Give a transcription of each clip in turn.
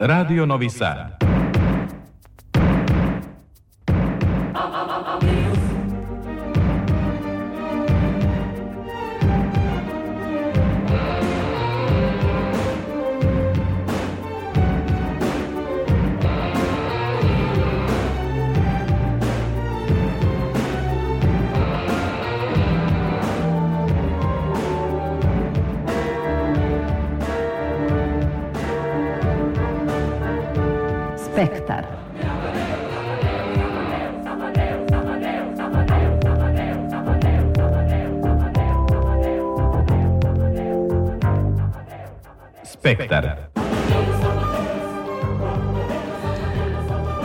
Radio Novi Sad. Spektar.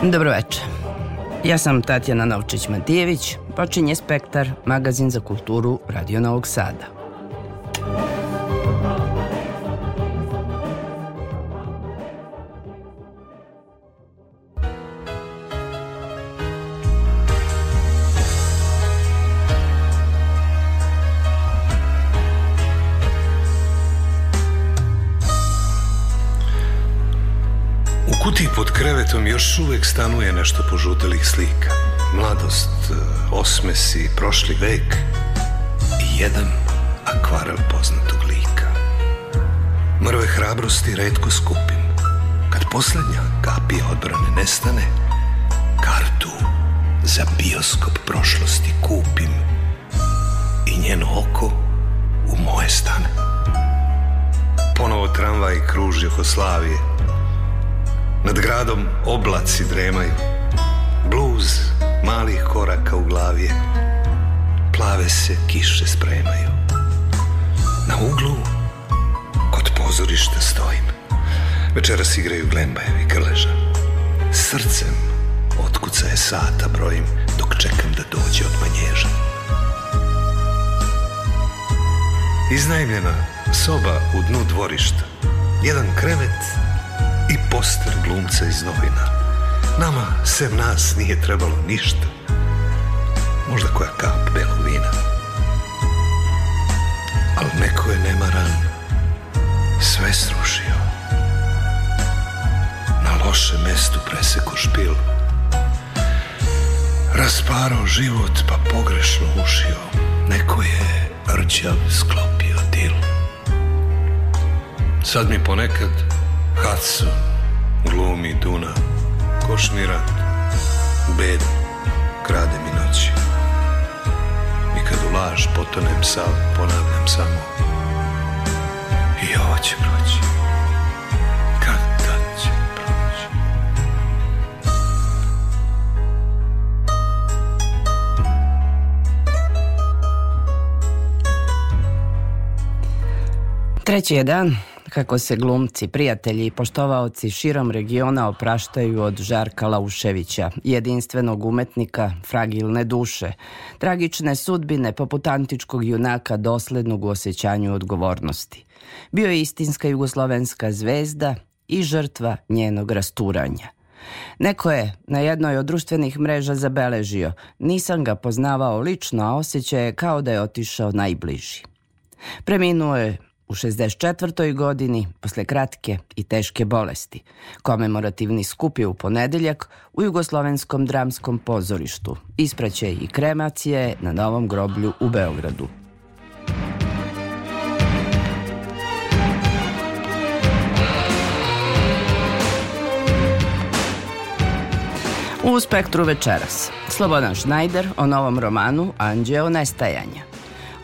Dobro večer. Ja sam Tatjana Novčić-Matijević, počinje Spektar, magazin za kulturu Radio Novog Sada. uvek stanuje nešto požutelih slika. Mladost, e, osmesi, prošli vek i jedan akvarel poznatog lika. Mrve hrabrosti redko skupim. Kad poslednja kapija odbrane nestane, kartu za bioskop prošlosti kupim i njeno oko u moje stane. Ponovo tramvaj kruži oko Slavije, Nad gradom oblaci dremaju Bluz malih koraka u glavi Plave se kiše spremaju Na uglu kod pozorišta stojim Večeras igraju glembajevi Krleža Srcem otkuca otkucaje sata brojim Dok čekam da dođe od manježa Iznajmljena soba u dnu dvorišta Jedan krevet poster glumce iz novina. Nama, sem nas, nije trebalo ništa. Možda koja kap belog vina. Al neko je nemaran sve srušio. Na loše mestu preseko špil. Rasparo život pa pogrešno ušio. Neko je rđav sklopio dil. Sad mi ponekad Hudson Glumi i tuna, košnira, bed, krade mi noći. I kad u laž potonem sav, ponavljam samo. I ovo će proći. Kad tad će proći. Treći je dan kako se glumci, prijatelji i poštovaoci širom regiona opraštaju od Žarka Lauševića, jedinstvenog umetnika fragilne duše, tragične sudbine poput antičkog junaka doslednog u osjećanju odgovornosti. Bio je istinska jugoslovenska zvezda i žrtva njenog rasturanja. Neko je na jednoj od društvenih mreža zabeležio, nisam ga poznavao lično, a osjećaj je kao da je otišao najbliži. Preminuo je U 64. godini, posle kratke i teške bolesti, komemorativni skup je u ponedeljak u Jugoslovenskom dramskom pozorištu. Ispraće i kremacije na novom groblju u Beogradu. U spektru večeras Slobodan Šnajder o novom romanu Anđeo nestajanja.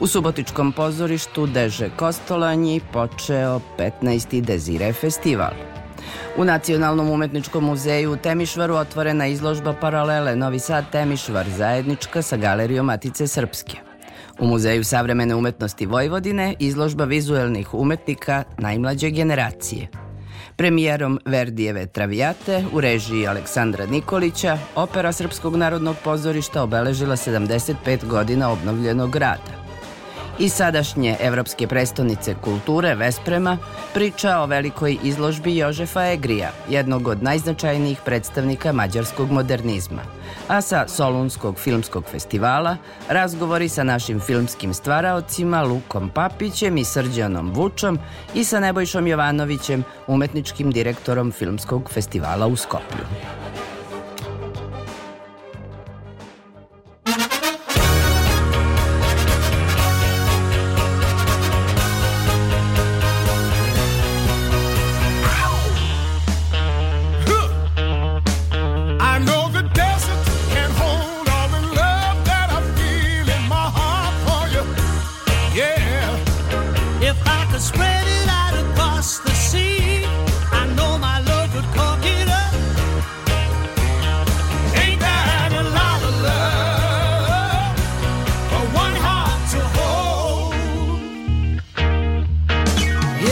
U Subotičkom pozorištu Deže Kostolanji počeo 15. Dezire festival. U Nacionalnom umetničkom muzeju u Temišvaru otvorena izložba Paralele Novi Sad Temišvar zajednička sa Galerijom Matice Srpske. U Muzeju savremene umetnosti Vojvodine izložba vizuelnih umetnika najmlađe generacije. Premijerom Verdijeve Travijate u režiji Aleksandra Nikolića opera Srpskog narodnog pozorišta obeležila 75 godina obnovljenog grada i sadašnje Evropske prestonice kulture Vesprema priča o velikoj izložbi Jožefa Egrija, jednog od najznačajnijih predstavnika mađarskog modernizma. A sa Solunskog filmskog festivala razgovori sa našim filmskim stvaraocima Lukom Papićem i Srđanom Vučom i sa Nebojšom Jovanovićem, umetničkim direktorom Filmskog festivala u Skoplju.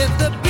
if the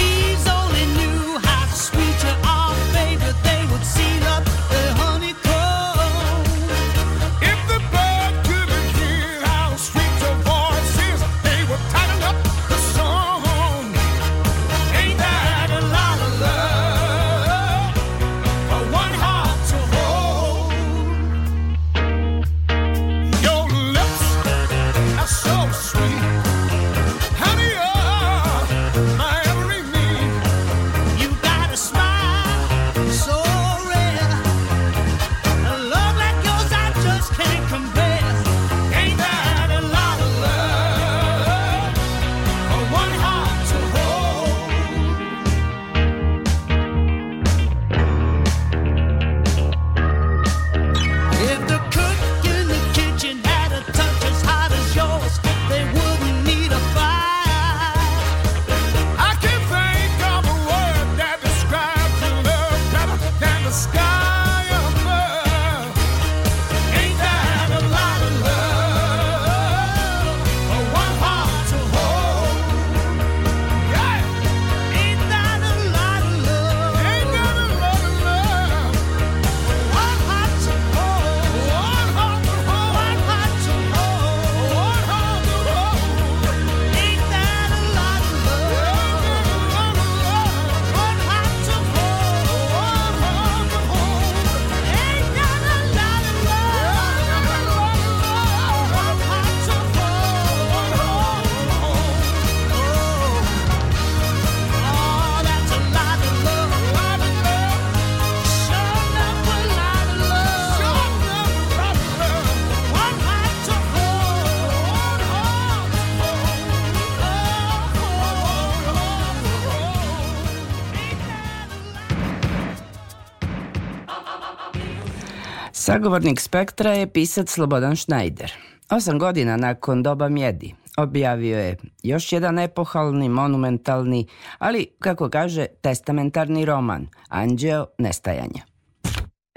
Sagovornik Spektra je pisac Slobodan Šnajder. Osam godina nakon doba mjedi objavio je još jedan epohalni, monumentalni, ali, kako kaže, testamentarni roman Anđeo nestajanja.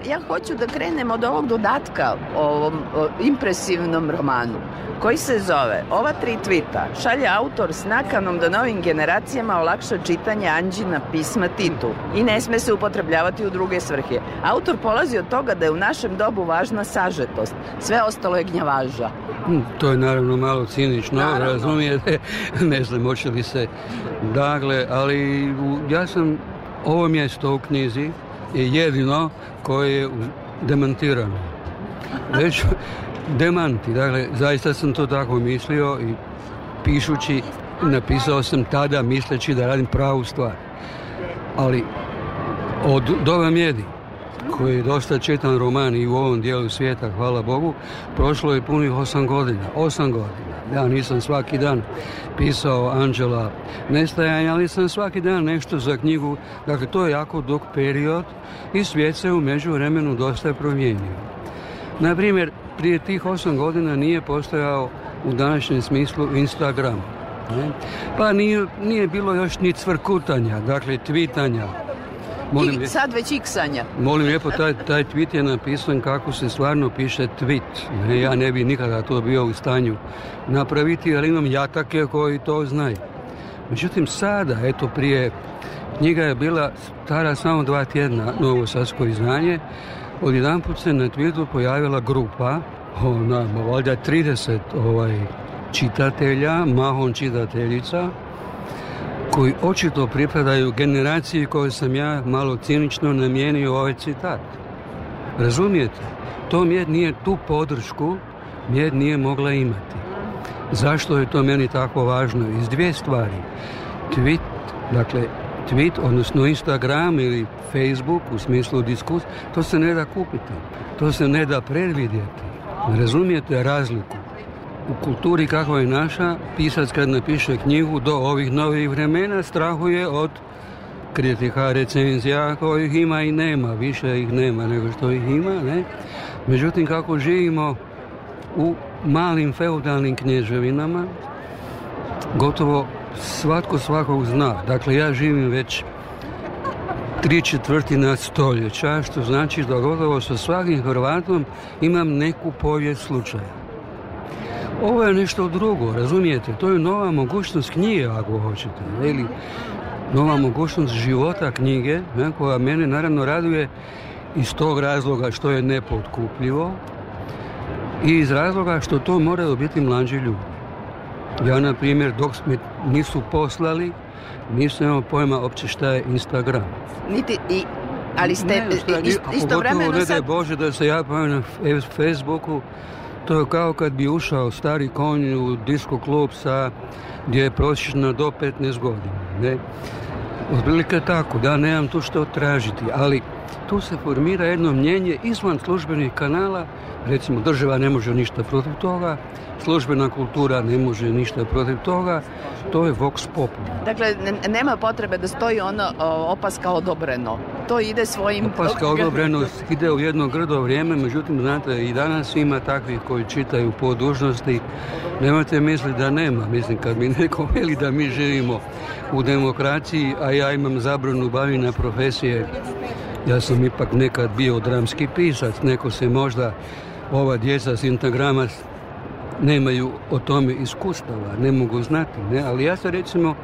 Ja hoću da krenem od ovog dodatka o ovom o impresivnom romanu, koji se zove Ova tri tvita šalje autor s nakanom da novim generacijama olakša čitanje Anđina pisma Titu i ne sme se upotrebljavati u druge svrhe. Autor polazi od toga da je u našem dobu važna sažetost, sve ostalo je gnjavaža. Hm, to je naravno malo cinično, naravno. razumijete, ne znam hoće li se dagle, ali ja sam, ovo mjesto u knjizi, je jedino koje je demantirano. Već demanti, dakle, zaista sam to tako mislio i pišući, napisao sam tada misleći da radim pravu stvar. Ali od Dova Mjedi, koji je dosta čitan roman i u ovom dijelu svijeta, hvala Bogu, prošlo je punih osam godina. Osam godina ja da, nisam svaki dan pisao Anđela nestajanja, ali sam svaki dan nešto za knjigu, dakle to je jako dug period i svijet se u međuvremenu dosta je promijenio. Naprimjer, prije tih osam godina nije postojao u današnjem smislu Instagram. Ne? Pa nije, nije bilo još ni cvrkutanja, dakle tvitanja Molim, I sad već iksanja. Molim lijepo, taj, taj tweet je napisan kako se stvarno piše tweet. Ne, ja ne bi nikada to bio u stanju napraviti, jer imam jatake koji to znaju. Međutim, sada, eto prije, knjiga je bila stara samo dva tjedna, novo sasko izdanje, odjedan put se na Twitteru pojavila grupa, ona, valjda 30 ovaj, čitatelja, mahom čitateljica, koji očito pripadaju generaciji koju sam ja malo cinično namijenio ovaj citat. Razumijete? To mjed nije tu podršku, mjed nije mogla imati. Zašto je to meni tako važno? Iz dvije stvari. Tweet, dakle, tweet, odnosno Instagram ili Facebook u smislu diskus, to se ne da kupiti. To se ne da predvidjeti. Razumijete razliku? u kulturi kakva je naša, pisac kad napiše knjigu do ovih novih vremena strahuje od kritika recenzija kojih ima i nema, više ih nema nego što ih ima. Ne? Međutim, kako živimo u malim feudalnim knježevinama, gotovo svatko svakog zna. Dakle, ja živim već tri četvrtina stoljeća, što znači da gotovo sa svakim Hrvatom imam neku povijest slučaja. Ovo je nešto drugo, razumijete? To je nova mogućnost knjige, ako hoćete. Ili nova mogućnost života knjige, ne, koja mene naravno raduje iz tog razloga što je nepotkupljivo i iz razloga što to moraju biti mlađi ljudi. Ja, na primjer, dok me nisu poslali, nisam imao pojma opće šta je Instagram. Niti i ali ste ne, šta, ist, istovremeno ne sad... Bože da se ja pojavim na Facebooku To je kao kad bi ušao stari konj u disko klub sa, gdje je prosječno do 15 godina. Ne? Otprilike tako, da nemam tu što tražiti, ali tu se formira jedno mnjenje izvan službenih kanala, recimo država ne može ništa protiv toga, službena kultura ne može ništa protiv toga, to je vox pop. Dakle, nema potrebe da stoji ono opaska odobreno to ide svojim... Opaska odobrenost ide u jedno grdo vrijeme, međutim, znate, i danas ima takvih koji čitaju po dužnosti. Nemate misli da nema, mislim, kad mi neko veli da mi živimo u demokraciji, a ja imam zabranu bavina profesije, ja sam ipak nekad bio dramski pisac, neko se možda ova djeca s integrama nemaju o tome iskustava, ne mogu znati, ne? ali ja se recimo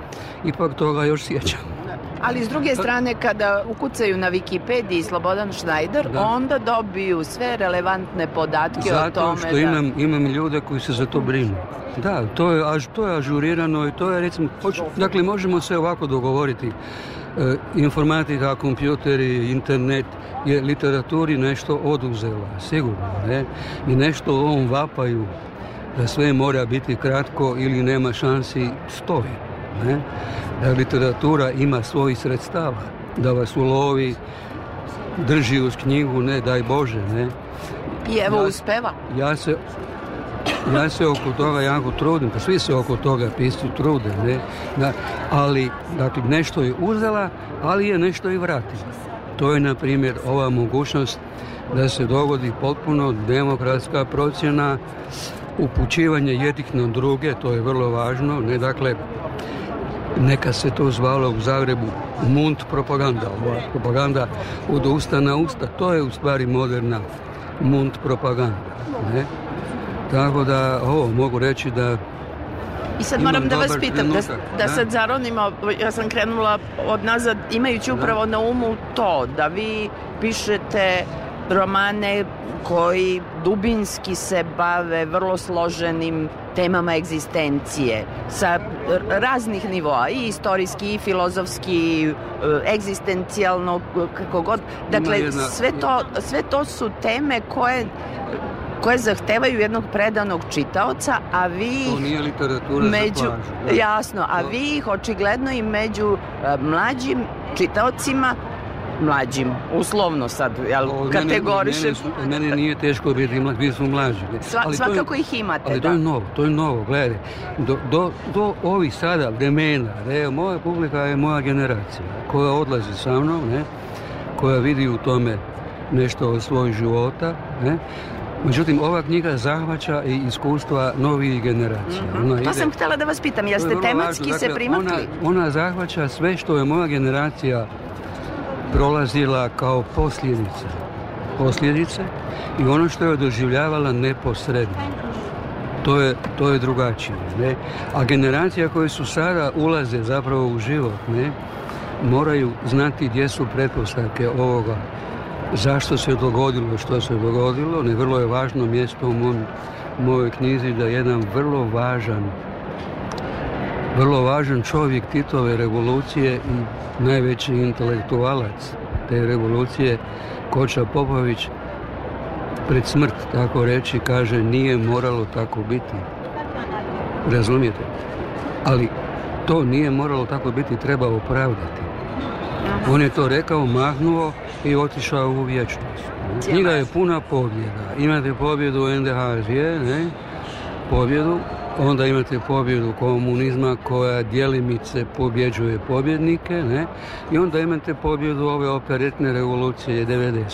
ipak toga još sjećam. Ali s druge strane, kada ukucaju na Wikipediji Slobodan Šnajder, da. onda dobiju sve relevantne podatke Zato o tome. Zato što da... imam, imam ljude koji se za to brinu. Da, to je, to je ažurirano i to je recimo, hoć, dakle možemo se ovako dogovoriti. E, informatika, kompjuteri, internet je literaturi nešto oduzela, sigurno, ne? I nešto u ovom vapaju da sve mora biti kratko ili nema šansi stoji. Ne? Da literatura ima svoji sredstava, da vas ulovi, drži uz knjigu, ne, daj Bože, ne. I evo ja, uspeva. Ja se, ja se oko toga jako trudim, pa svi se oko toga pisci trude, ne. Da, ali, dakle, nešto je uzela, ali je nešto i vratila. To je, na primjer, ova mogućnost da se dogodi potpuno demokratska procjena upućivanje jednih na druge, to je vrlo važno, ne dakle neka se to zvalo u Zagrebu mund propaganda, ova propaganda od usta na usta, to je u stvari moderna mund propaganda. Ne? Tako da, ovo, mogu reći da i sad moram da vas pitam, da trenutak, da, da sad zaronimo, ja sam krenula od nazad imajući da. upravo da. na umu to, da vi pišete romane koji dubinski se bave vrlo složenim temama egzistencije sa raznih nivoa i istorijski i filozofski i e, egzistencijalno kako god dakle jedna... sve to sve to su teme koje koje zahtevaju jednog predanog čitaoca, a vi to nije literatura među, za plažu. Da. Jasno, a vi ih očigledno i među e, mlađim čitaocima mlađim, uslovno sad, jel, o, kategoriše... Mene, meni, meni, nije teško biti mlađi, mi smo mlađi. Sva, ali svakako je, ih imate, ali da. to je novo, to je novo, gledaj. Do, do, do ovih sada vremena, ne, da moja publika je moja generacija, koja odlazi sa mnom, ne, koja vidi u tome nešto od svojih života, ne, Međutim, ova knjiga zahvaća i iskustva novih generacija. Mm -hmm. ona to ide... sam htela da vas pitam, jeste tematski važno. se dakle, primakli? Ona, ona zahvaća sve što je moja generacija prolazila kao posljedice. Posljedice i ono što je doživljavala neposredno. To je, to je drugačije. Ne? A generacija koje su sada ulaze zapravo u život, ne? moraju znati gdje su pretpostavke ovoga. Zašto se dogodilo što se dogodilo. Ne vrlo je važno mjesto u mom, mojoj knjizi da jedan vrlo važan vrlo važan čovjek Titove revolucije i najveći intelektualac te revolucije, Koča Popović, pred smrt, tako reći, kaže nije moralo tako biti. Razumijete? Ali to nije moralo tako biti, treba opravdati. On je to rekao, mahnuo i otišao u vječnost. Knjiga je puna pobjeda. Imate pobjedu NDH-2, ne? Pobjedu onda imate pobjedu komunizma koja djelimice pobjeđuje pobjednike ne? i onda imate pobjedu ove operetne revolucije 90.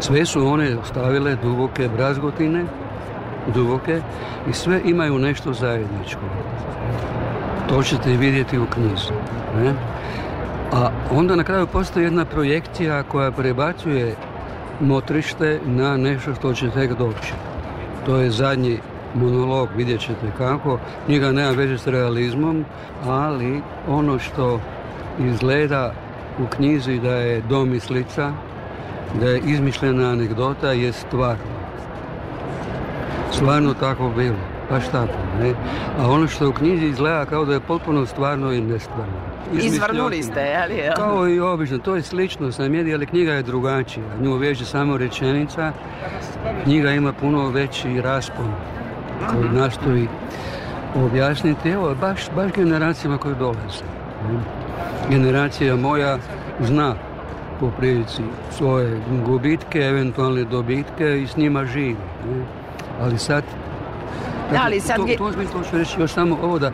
Sve su one ostavile duboke brazgotine, duboke i sve imaju nešto zajedničko. To ćete vidjeti u knjizi. Ne? A onda na kraju postoji jedna projekcija koja prebacuje motrište na nešto što će tek doći. To je zadnji monolog, vidjet ćete kako. Njega nema veze s realizmom, ali ono što izgleda u knjizi da je domislica, da je izmišljena anegdota, je stvarno. Stvarno tako bilo, Pa šta tako. Ne? A ono što u knjizi izgleda kao da je potpuno stvarno i nestvarno. Izvrnuli ste, jel je? Kao i obično, to je slično sa medij, ali knjiga je drugačija. Nju veže samo rečenica, knjiga ima puno veći raspon koji nastoji objasniti, evo, baš, baš generacijama koje dolaze. Generacija moja zna po prilici svoje gubitke, eventualne dobitke i s njima živi. Ali sad, da, ali dakle, sad... To, to, to, to ću reći još samo ovo da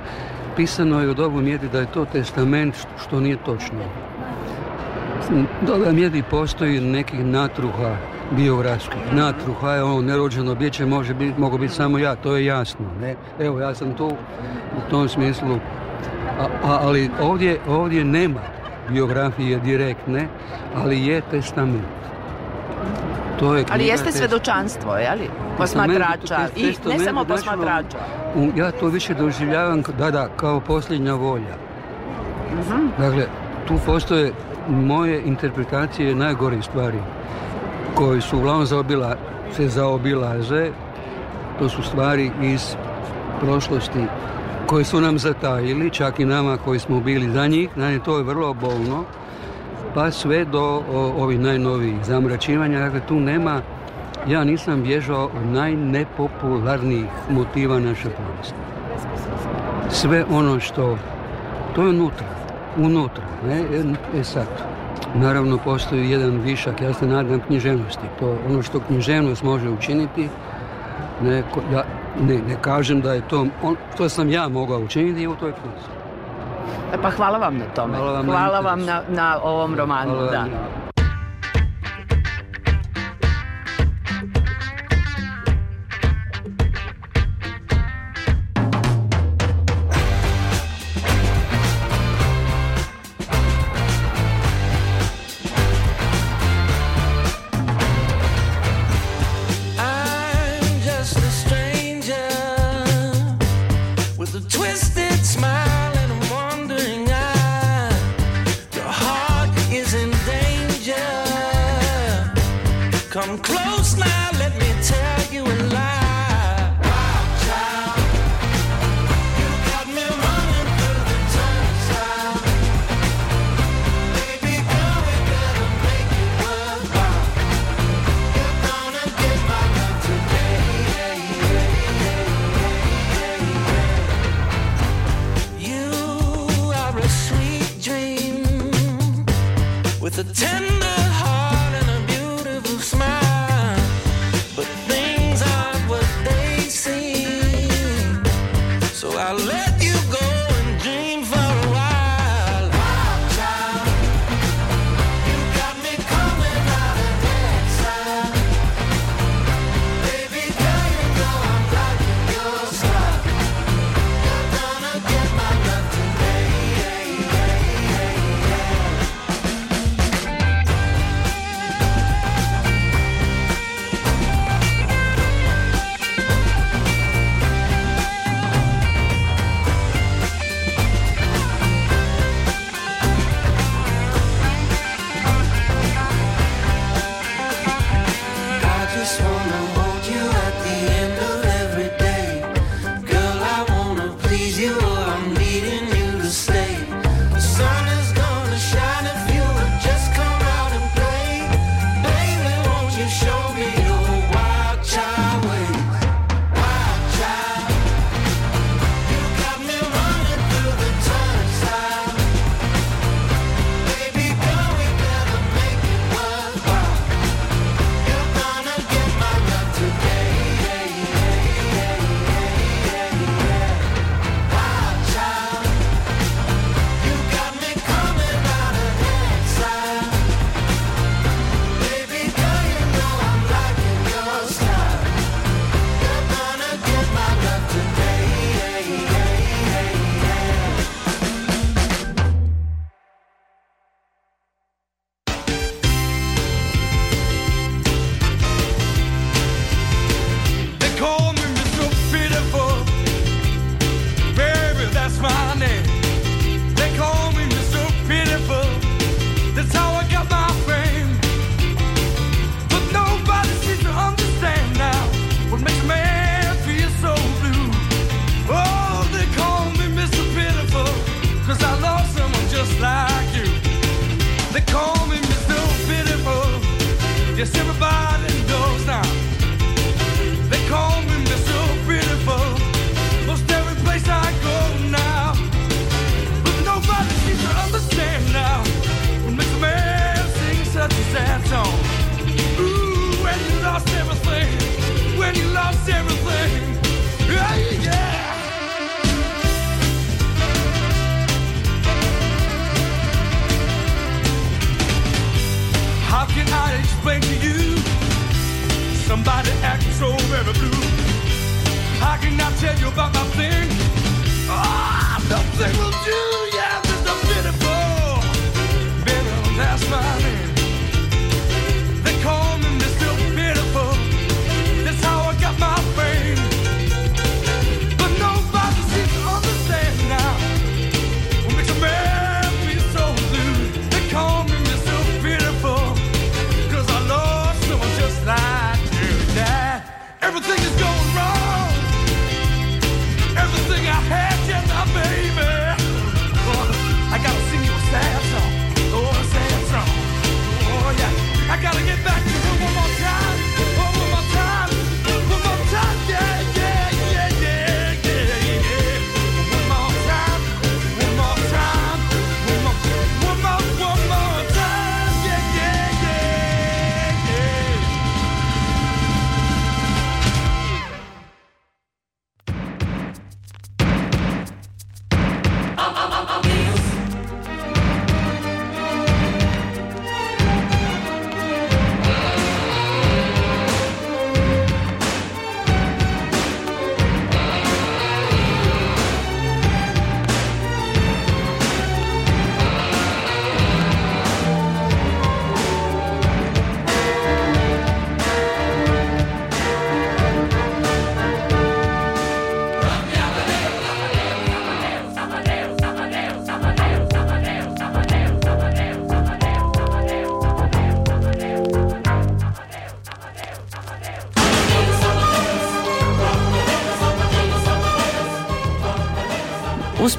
pisano je u dobu mjedi da je to testament što nije točno. Doba mjedi postoji nekih natruha biografski. Na je ono nerođeno biće, može biti, mogu biti samo ja, to je jasno. Ne? Evo, ja sam tu u tom smislu. A, a, ali ovdje, ovdje nema biografije direktne, ali je testament. To je ali jeste svedočanstvo, je li? Posmatrača. I ne samo posmatrača. Ja to više doživljavam, da, da, kao posljednja volja. Uh mhm. -huh. Dakle, tu postoje moje interpretacije najgore stvari koji su uglavnom zaobila, se zaobilaže, to su stvari iz prošlosti koje su nam zatajili, čak i nama koji smo bili za njih, naime to je vrlo bolno, pa sve do o, ovih najnovijih zamračivanja, dakle tu nema, ja nisam bježao od najnepopularnijih motiva naše povijesti. Sve ono što, to je unutra, unutra, ne, e, e sad, Naravno, postoji jedan višak, ja se nadam, književnosti. To ono što književnost može učiniti, ne, ja, ne, ne kažem da je to, on, to sam ja mogao učiniti u toj knjizi. E, pa hvala vam na tome. Hvala vam, hvala na, vam na, na, ovom romanu. Hvala da.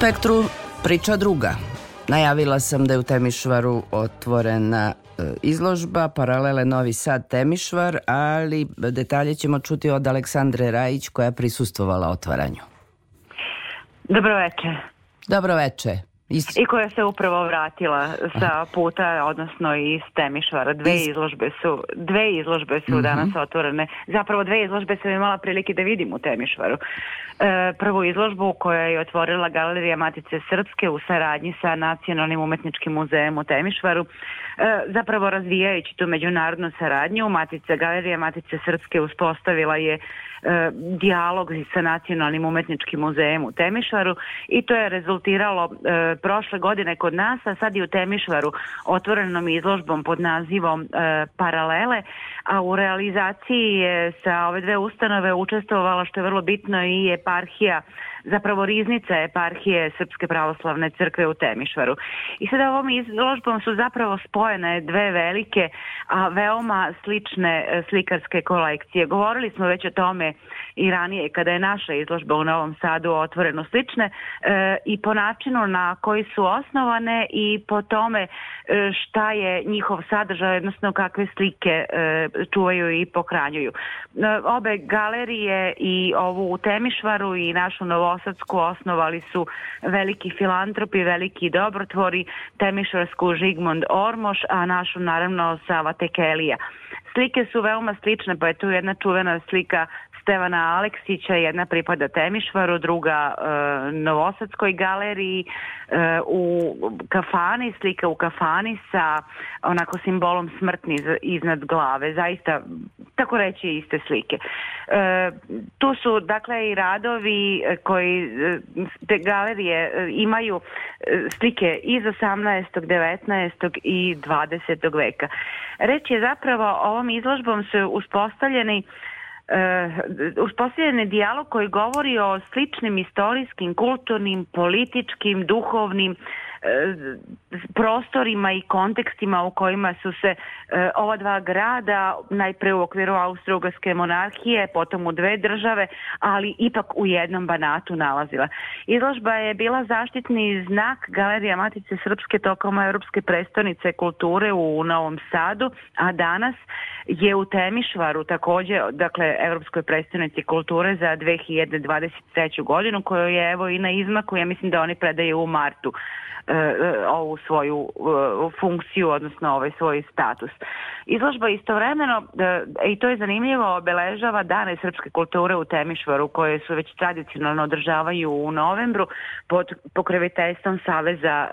spektru priča druga. Najavila sam da je u Temišvaru otvorena e, izložba Paralele Novi Sad Temišvar, ali detalje ćemo čuti od Aleksandre Rajić koja je prisustvovala otvaranju. Dobro veče. Dobro veče. Ist... I koja se upravo vratila sa puta, odnosno iz Temišvara. Dve Ist... izložbe su, dve izložbe su mm -hmm. danas otvorene. Zapravo dve izložbe sam imala prilike da vidim u Temišvaru. E, prvu izložbu koja je otvorila Galerija Matice Srpske u saradnji sa Nacionalnim umetničkim muzejem u Temišvaru. E, zapravo razvijajući tu međunarodnu saradnju, Matica, Galerija Matice Srpske uspostavila je E, dijalog sa Nacionalnim umetničkim muzejem u Temišvaru i to je rezultiralo e, prošle godine kod nas, a sad i u Temišvaru otvorenom izložbom pod nazivom e, Paralele, a u realizaciji je sa ove dve ustanove učestvovala što je vrlo bitno i eparhija zapravo riznica eparhije Srpske pravoslavne crkve u Temišvaru. I sada ovom izložbom su zapravo spojene dve velike, a veoma slične e, slikarske kolekcije. Govorili smo već o tome i ranije kada je naša izložba u Novom Sadu otvoreno slične e, i po načinu na koji su osnovane i po tome e, šta je njihov sadržaj, odnosno kakve slike e, čuvaju i pokranjuju. E, obe galerije i ovu u Temišvaru i našu Novosadsku osnovali su veliki filantropi, veliki dobrotvori, Temišvarsku Žigmond Ormoš, a našu naravno Sava Tekelija. Slike su veoma slične, pa je tu jedna čuvena slika Stevana Aleksića, jedna pripada Temišvaru, druga e, Novosadskoj galeriji, e, u kafani, slika u kafani sa onako simbolom smrtni iznad glave, zaista tako reći iste slike. E, tu su dakle i radovi e, koji e, te galerije e, imaju slike iz 18. 19. i 20. veka. Reč je zapravo ovom izložbom su uspostavljeni Uh, uspostavljen je dijalog koji govori o sličnim istorijskim, kulturnim, političkim, duhovnim, E, prostorima i kontekstima u kojima su se e, ova dva grada, najpre u okviru Austro-Ugarske monarhije, potom u dve države, ali ipak u jednom banatu nalazila. Izložba je bila zaštitni znak Galerija Matice Srpske tokom Europske prestonice kulture u Novom Sadu, a danas je u Temišvaru takođe, dakle, Europskoj prestonici kulture za 2023. godinu, koju je evo i na izmaku, ja mislim da oni predaju u martu. E, e, ovu svoju e, funkciju, odnosno ovaj svoj status. Izložba istovremeno, i to je zanimljivo, obeležava dane srpske kulture u Temišvaru, koje su već tradicionalno održavaju u novembru pod pokroviteljstvom Saveza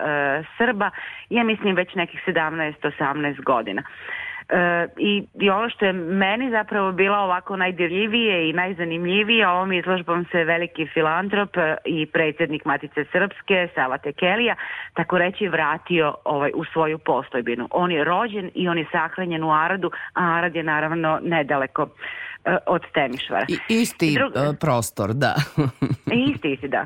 Srba, ja mislim već nekih 17-18 godina. E, i, I ono što je meni zapravo bila ovako najdirljivije i najzanimljivije, ovom izložbom se veliki filantrop e, i predsjednik Matice Srpske, Sava Tekelija, tako reći vratio ovaj, u svoju postojbinu. On je rođen i on je sahranjen u Aradu, a Arad je naravno nedaleko e, od Temišvara. I, isti druga, e, prostor, da. isti, isti, da.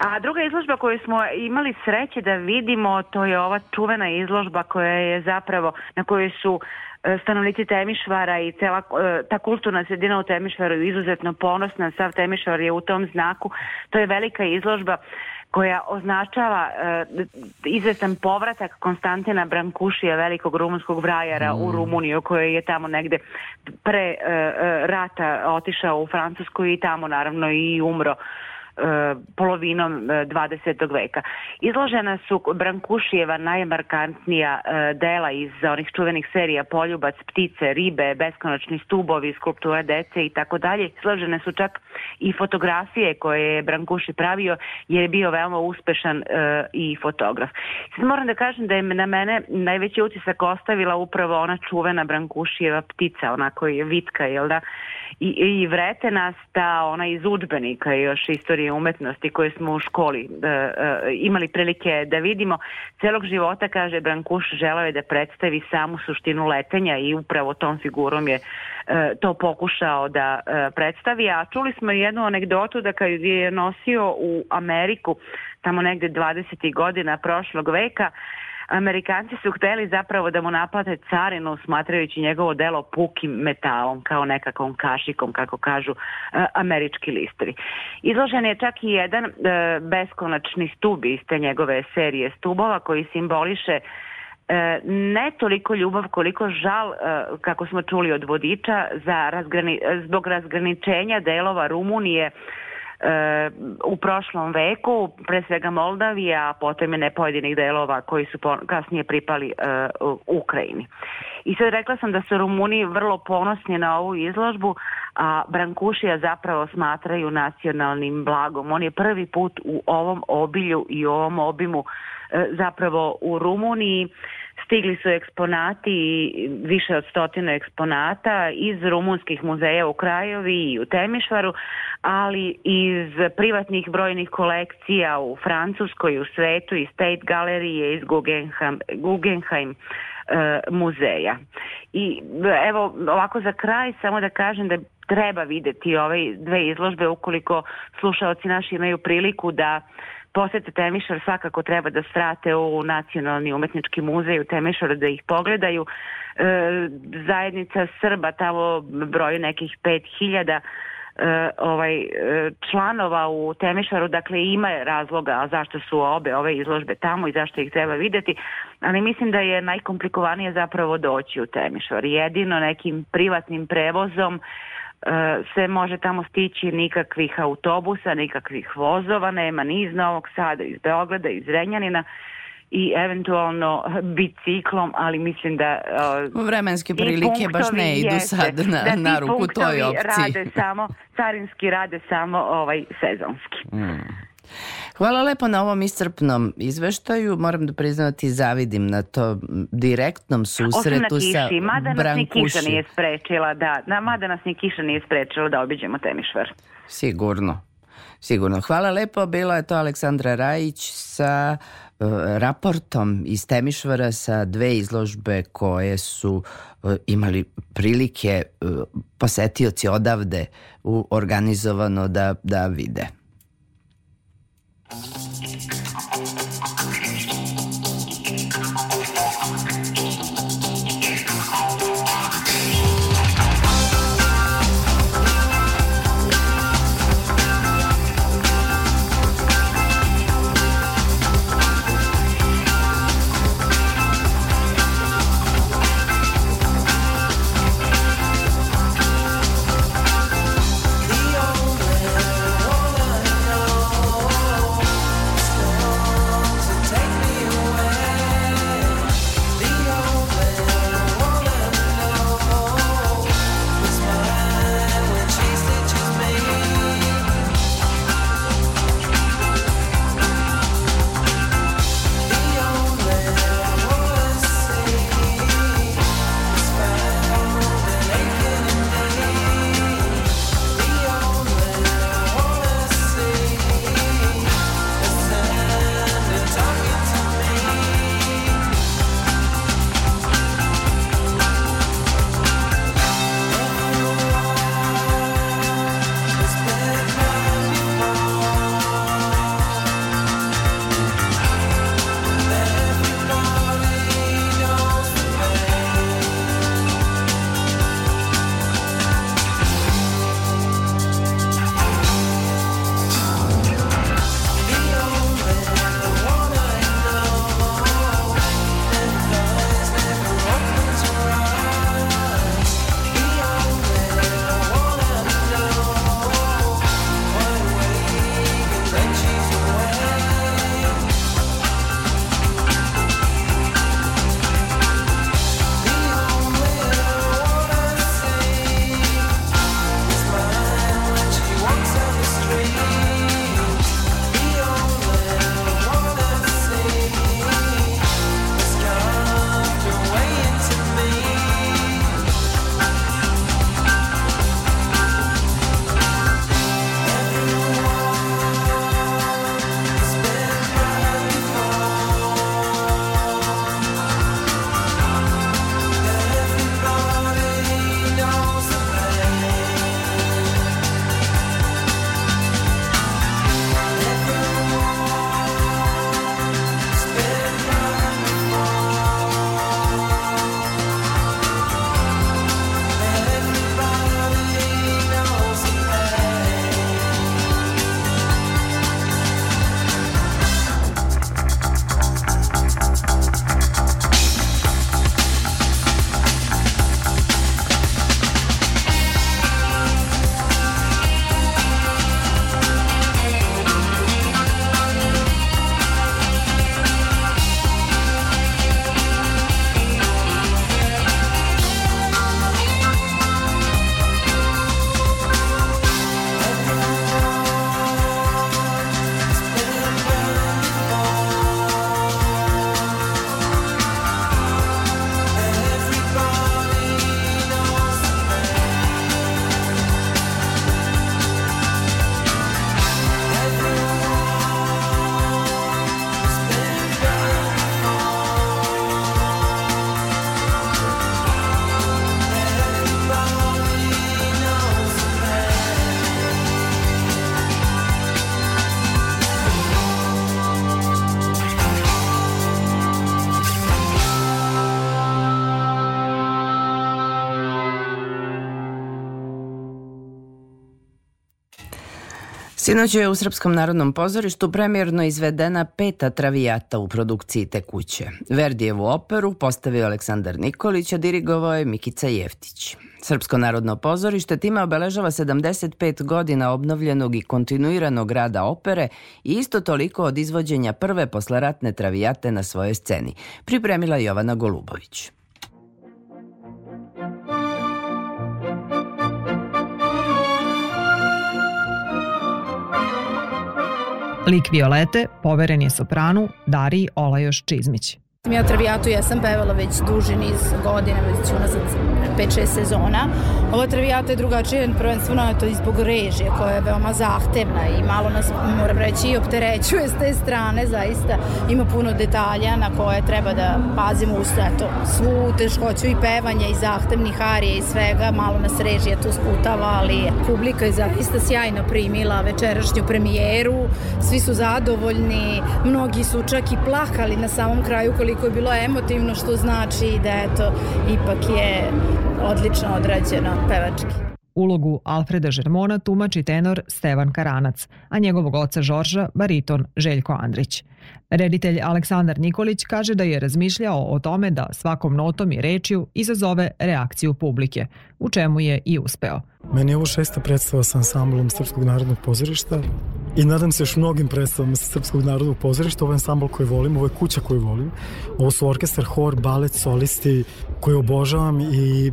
A druga izložba koju smo imali sreće da vidimo, to je ova čuvena izložba koja je zapravo, na kojoj su uh, stanovnici Temišvara i cela e, ta kulturna sredina u Temišvaru je izuzetno ponosna, sav Temišvar je u tom znaku. To je velika izložba koja označava e, izvestan povratak Konstantina Brankušija, velikog rumunskog vrajara mm. u Rumuniju, koji je tamo negde pre e, e, rata otišao u Francusku i tamo naravno i umro. E, polovinom 20. E, veka. Izložena su Brankušijeva najmarkantnija e, dela iz onih čuvenih serija Poljubac, ptice, ribe, beskonačni stubovi, skulpture dece i tako dalje. Izložene su čak i fotografije koje je Brankuši pravio jer je bio veoma uspešan i fotograf. Sad moram da kažem da je na mene najveći utisak ostavila upravo ona čuvena Brankušijeva ptica, onako je vitka, jel da? I, i vretenasta, ona iz udžbenika još istorije istorije umetnosti koje smo u školi e, e, imali prilike da vidimo, celog života, kaže Brankuš, želao je da predstavi samu suštinu letenja i upravo tom figurom je e, to pokušao da e, predstavi. A čuli smo jednu anegdotu da kad je nosio u Ameriku tamo negde 20. godina prošlog veka, Amerikanci su hteli zapravo da mu naplate carinu smatrajući njegovo delo pukim metalom kao nekakvom kašikom kako kažu e, američki listri. Izložen je čak i jedan e, beskonačni stub iz te njegove serije stubova koji simboliše e, ne toliko ljubav koliko žal kako smo čuli od vodiča za razgrani, zbog razgraničenja delova Rumunije Eh, u prošlom veku, pre svega Moldavija, a potom i ne pojedinih delova koji su kasnije pripali eh, Ukrajini. I sad rekla sam da su Rumuni vrlo ponosni na ovu izložbu, a Brankušija zapravo smatraju nacionalnim blagom. On je prvi put u ovom obilju i ovom obimu eh, zapravo u Rumuniji uh, Stigli su eksponati, više od stotinu eksponata iz rumunskih muzeja u Krajovi i u Temišvaru, ali iz privatnih brojnih kolekcija u Francuskoj, u svetu, iz State galerije, iz Guggenheim, Guggenheim e, muzeja. I evo ovako za kraj samo da kažem da treba videti ove dve izložbe ukoliko slušaoci naši imaju priliku da posete Temišvar svakako treba da strate u Nacionalni umetnički muzej u Temišvaru da ih pogledaju. E, zajednica Srba tamo broju nekih 5000 e, ovaj e, članova u Temišvaru, dakle ima razloga zašto su obe ove izložbe tamo i zašto ih treba videti, ali mislim da je najkomplikovanije zapravo doći u Temišvar. Jedino nekim privatnim prevozom se može tamo stići nikakvih autobusa, nikakvih vozova, nema ni iz Novog Sada, iz Beograda, iz Renjanina i eventualno biciklom, ali mislim da... Uh, Vremenske prilike baš ne idu jeste, sad na, da na ruku toj opciji. rade samo, carinski rade samo ovaj sezonski. Mm. Hvala lepo na ovom iscrpnom izveštaju. Moram da priznati zavidim na to direktnom susretu kiši, sa mada Brankuši. Mada nas kiša nije sprečila, da, da, mada nas ni kiša nije sprečila da obiđemo Temišvar. Sigurno. Sigurno. Hvala lepo. Bila je to Aleksandra Rajić sa e, raportom iz Temišvara sa dve izložbe koje su e, imali prilike e, posetioci odavde u organizovano da, da vide. Thank you. Sinoć je u Srpskom narodnom pozorištu premjerno izvedena peta travijata u produkciji te kuće. Verdijevu operu postavio Aleksandar Nikolić, a dirigovao je Mikica Jeftić. Srpsko narodno pozorište time obeležava 75 godina obnovljenog i kontinuiranog rada opere i isto toliko od izvođenja prve posleratne travijate na svojoj sceni, pripremila Jovana Golubović. Lik Violete poveren je sopranu Dari Olajoš Čizmić. Ja travijatu jesam pevala već duži niz godina, već unazad 5-6 sezona. Ova travijata je drugačija, prvenstveno je to i zbog režije koja je veoma zahtevna i malo nas, moram reći, i opterećuje s te strane, zaista ima puno detalja na koje treba da pazimo uz to. Svu teškoću i pevanja i zahtevnih arije i svega, malo nas režija tu sputava, ali publika je zaista sjajno primila večerašnju premijeru, svi su zadovoljni, mnogi su čak i plakali na samom kraju koliko koliko je bilo emotivno, što znači da eto, ipak je odlično odrađeno pevački. Ulogu Alfreda Žermona tumači tenor Stevan Karanac, a njegovog oca Žorža bariton Željko Andrić. Reditelj Aleksandar Nikolić kaže da je razmišljao o tome da svakom notom i rečju izazove reakciju publike, u čemu je i uspeo. Meni je ovo šesta predstava sa ansamblom Srpskog narodnog pozorišta i nadam se još mnogim predstavama sa Srpskog narodnog pozorišta. Ovo je ansambl koji volim, ovo je kuća koju volim. Ovo su orkestar, hor, balet, solisti koje obožavam i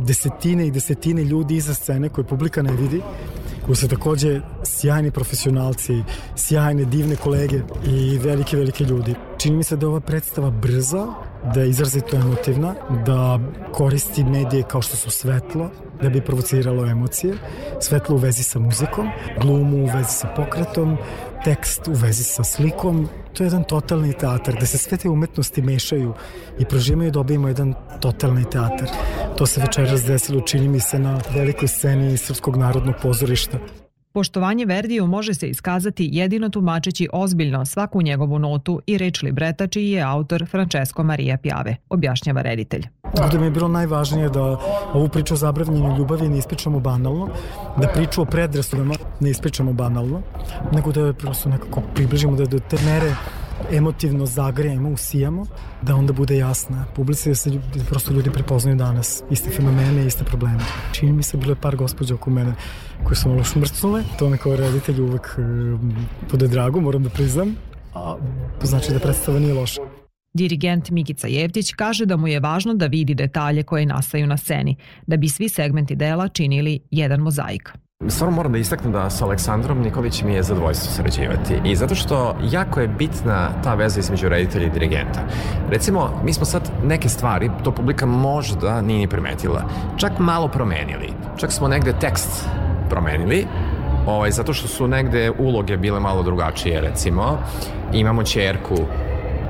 desetine i desetine ljudi iza scene koje publika ne vidi koji su takođe sjajni profesionalci, sjajne, divne kolege i velike, velike ljudi. Čini mi se da je ova predstava brza, da je izrazito emotivna, da koristi medije kao što su svetlo, da bi provociralo emocije, svetlo u vezi sa muzikom, glumu u vezi sa pokretom, tekst u vezi sa slikom, to je jedan totalni teatar, gde se sve te umetnosti mešaju i prožimaju i da dobijemo jedan totalni teatar. To se večeras desilo, čini mi se, na velikoj sceni Srpskog narodnog pozorišta. Poštovanje Verdiju može se iskazati jedino tumačeći ozbiljno svaku njegovu notu i reč libreta čiji je autor Francesco Maria Piave, objašnjava reditelj. Ovde mi je bilo najvažnije da ovu priču o zabravljenju ljubavi ne ispričamo banalno, da priču o predrasudama ne ispričamo banalno, nego da je prosto nekako približimo da do te mere emotivno zagrejemo, usijamo, da onda bude jasna publici, da se da prosto ljudi prepoznaju danas iste fenomene, iste probleme. Čini mi se, bilo je par gospođa oko mene koje su malo šmrcnule, to me kao reditelj uvek e, bude drago, moram da priznam, a to znači da predstava nije loša. Dirigent Mikica Jevtić kaže da mu je važno da vidi detalje koje nastaju na sceni, da bi svi segmenti dela činili jedan mozaik. Stvarno moram da istaknem da sa Aleksandrom Nikolić mi je zadovoljstvo sarađivati i zato što jako je bitna ta veza između reditelja i dirigenta. Recimo, mi smo sad neke stvari, to publika možda nije ni primetila, čak malo promenili. Čak smo negde tekst promenili, ovaj, zato što su negde uloge bile malo drugačije, recimo. Imamo čerku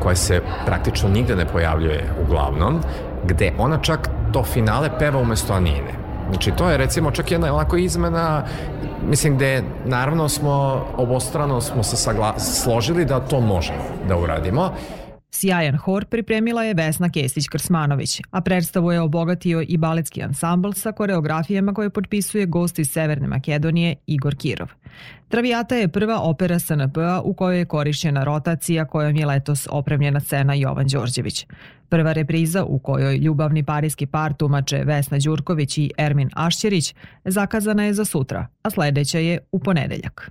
koja se praktično nigde ne pojavljuje uglavnom, gde ona čak to finale peva umesto Anine Znači, to je recimo čak jedna onako izmena, mislim gde naravno smo obostrano smo se sagla, složili da to možemo da uradimo, Sjajan hor pripremila je Vesna Kesić-Krsmanović, a predstavu je obogatio i baletski ansambl sa koreografijama koje potpisuje gost iz Severne Makedonije Igor Kirov. Travijata je prva opera SNP-a u kojoj je korišćena rotacija kojom je letos opremljena scena Jovan Đorđević. Prva repriza u kojoj ljubavni parijski par tumače Vesna Đurković i Ermin Ašćerić zakazana je za sutra, a sledeća je u ponedeljak.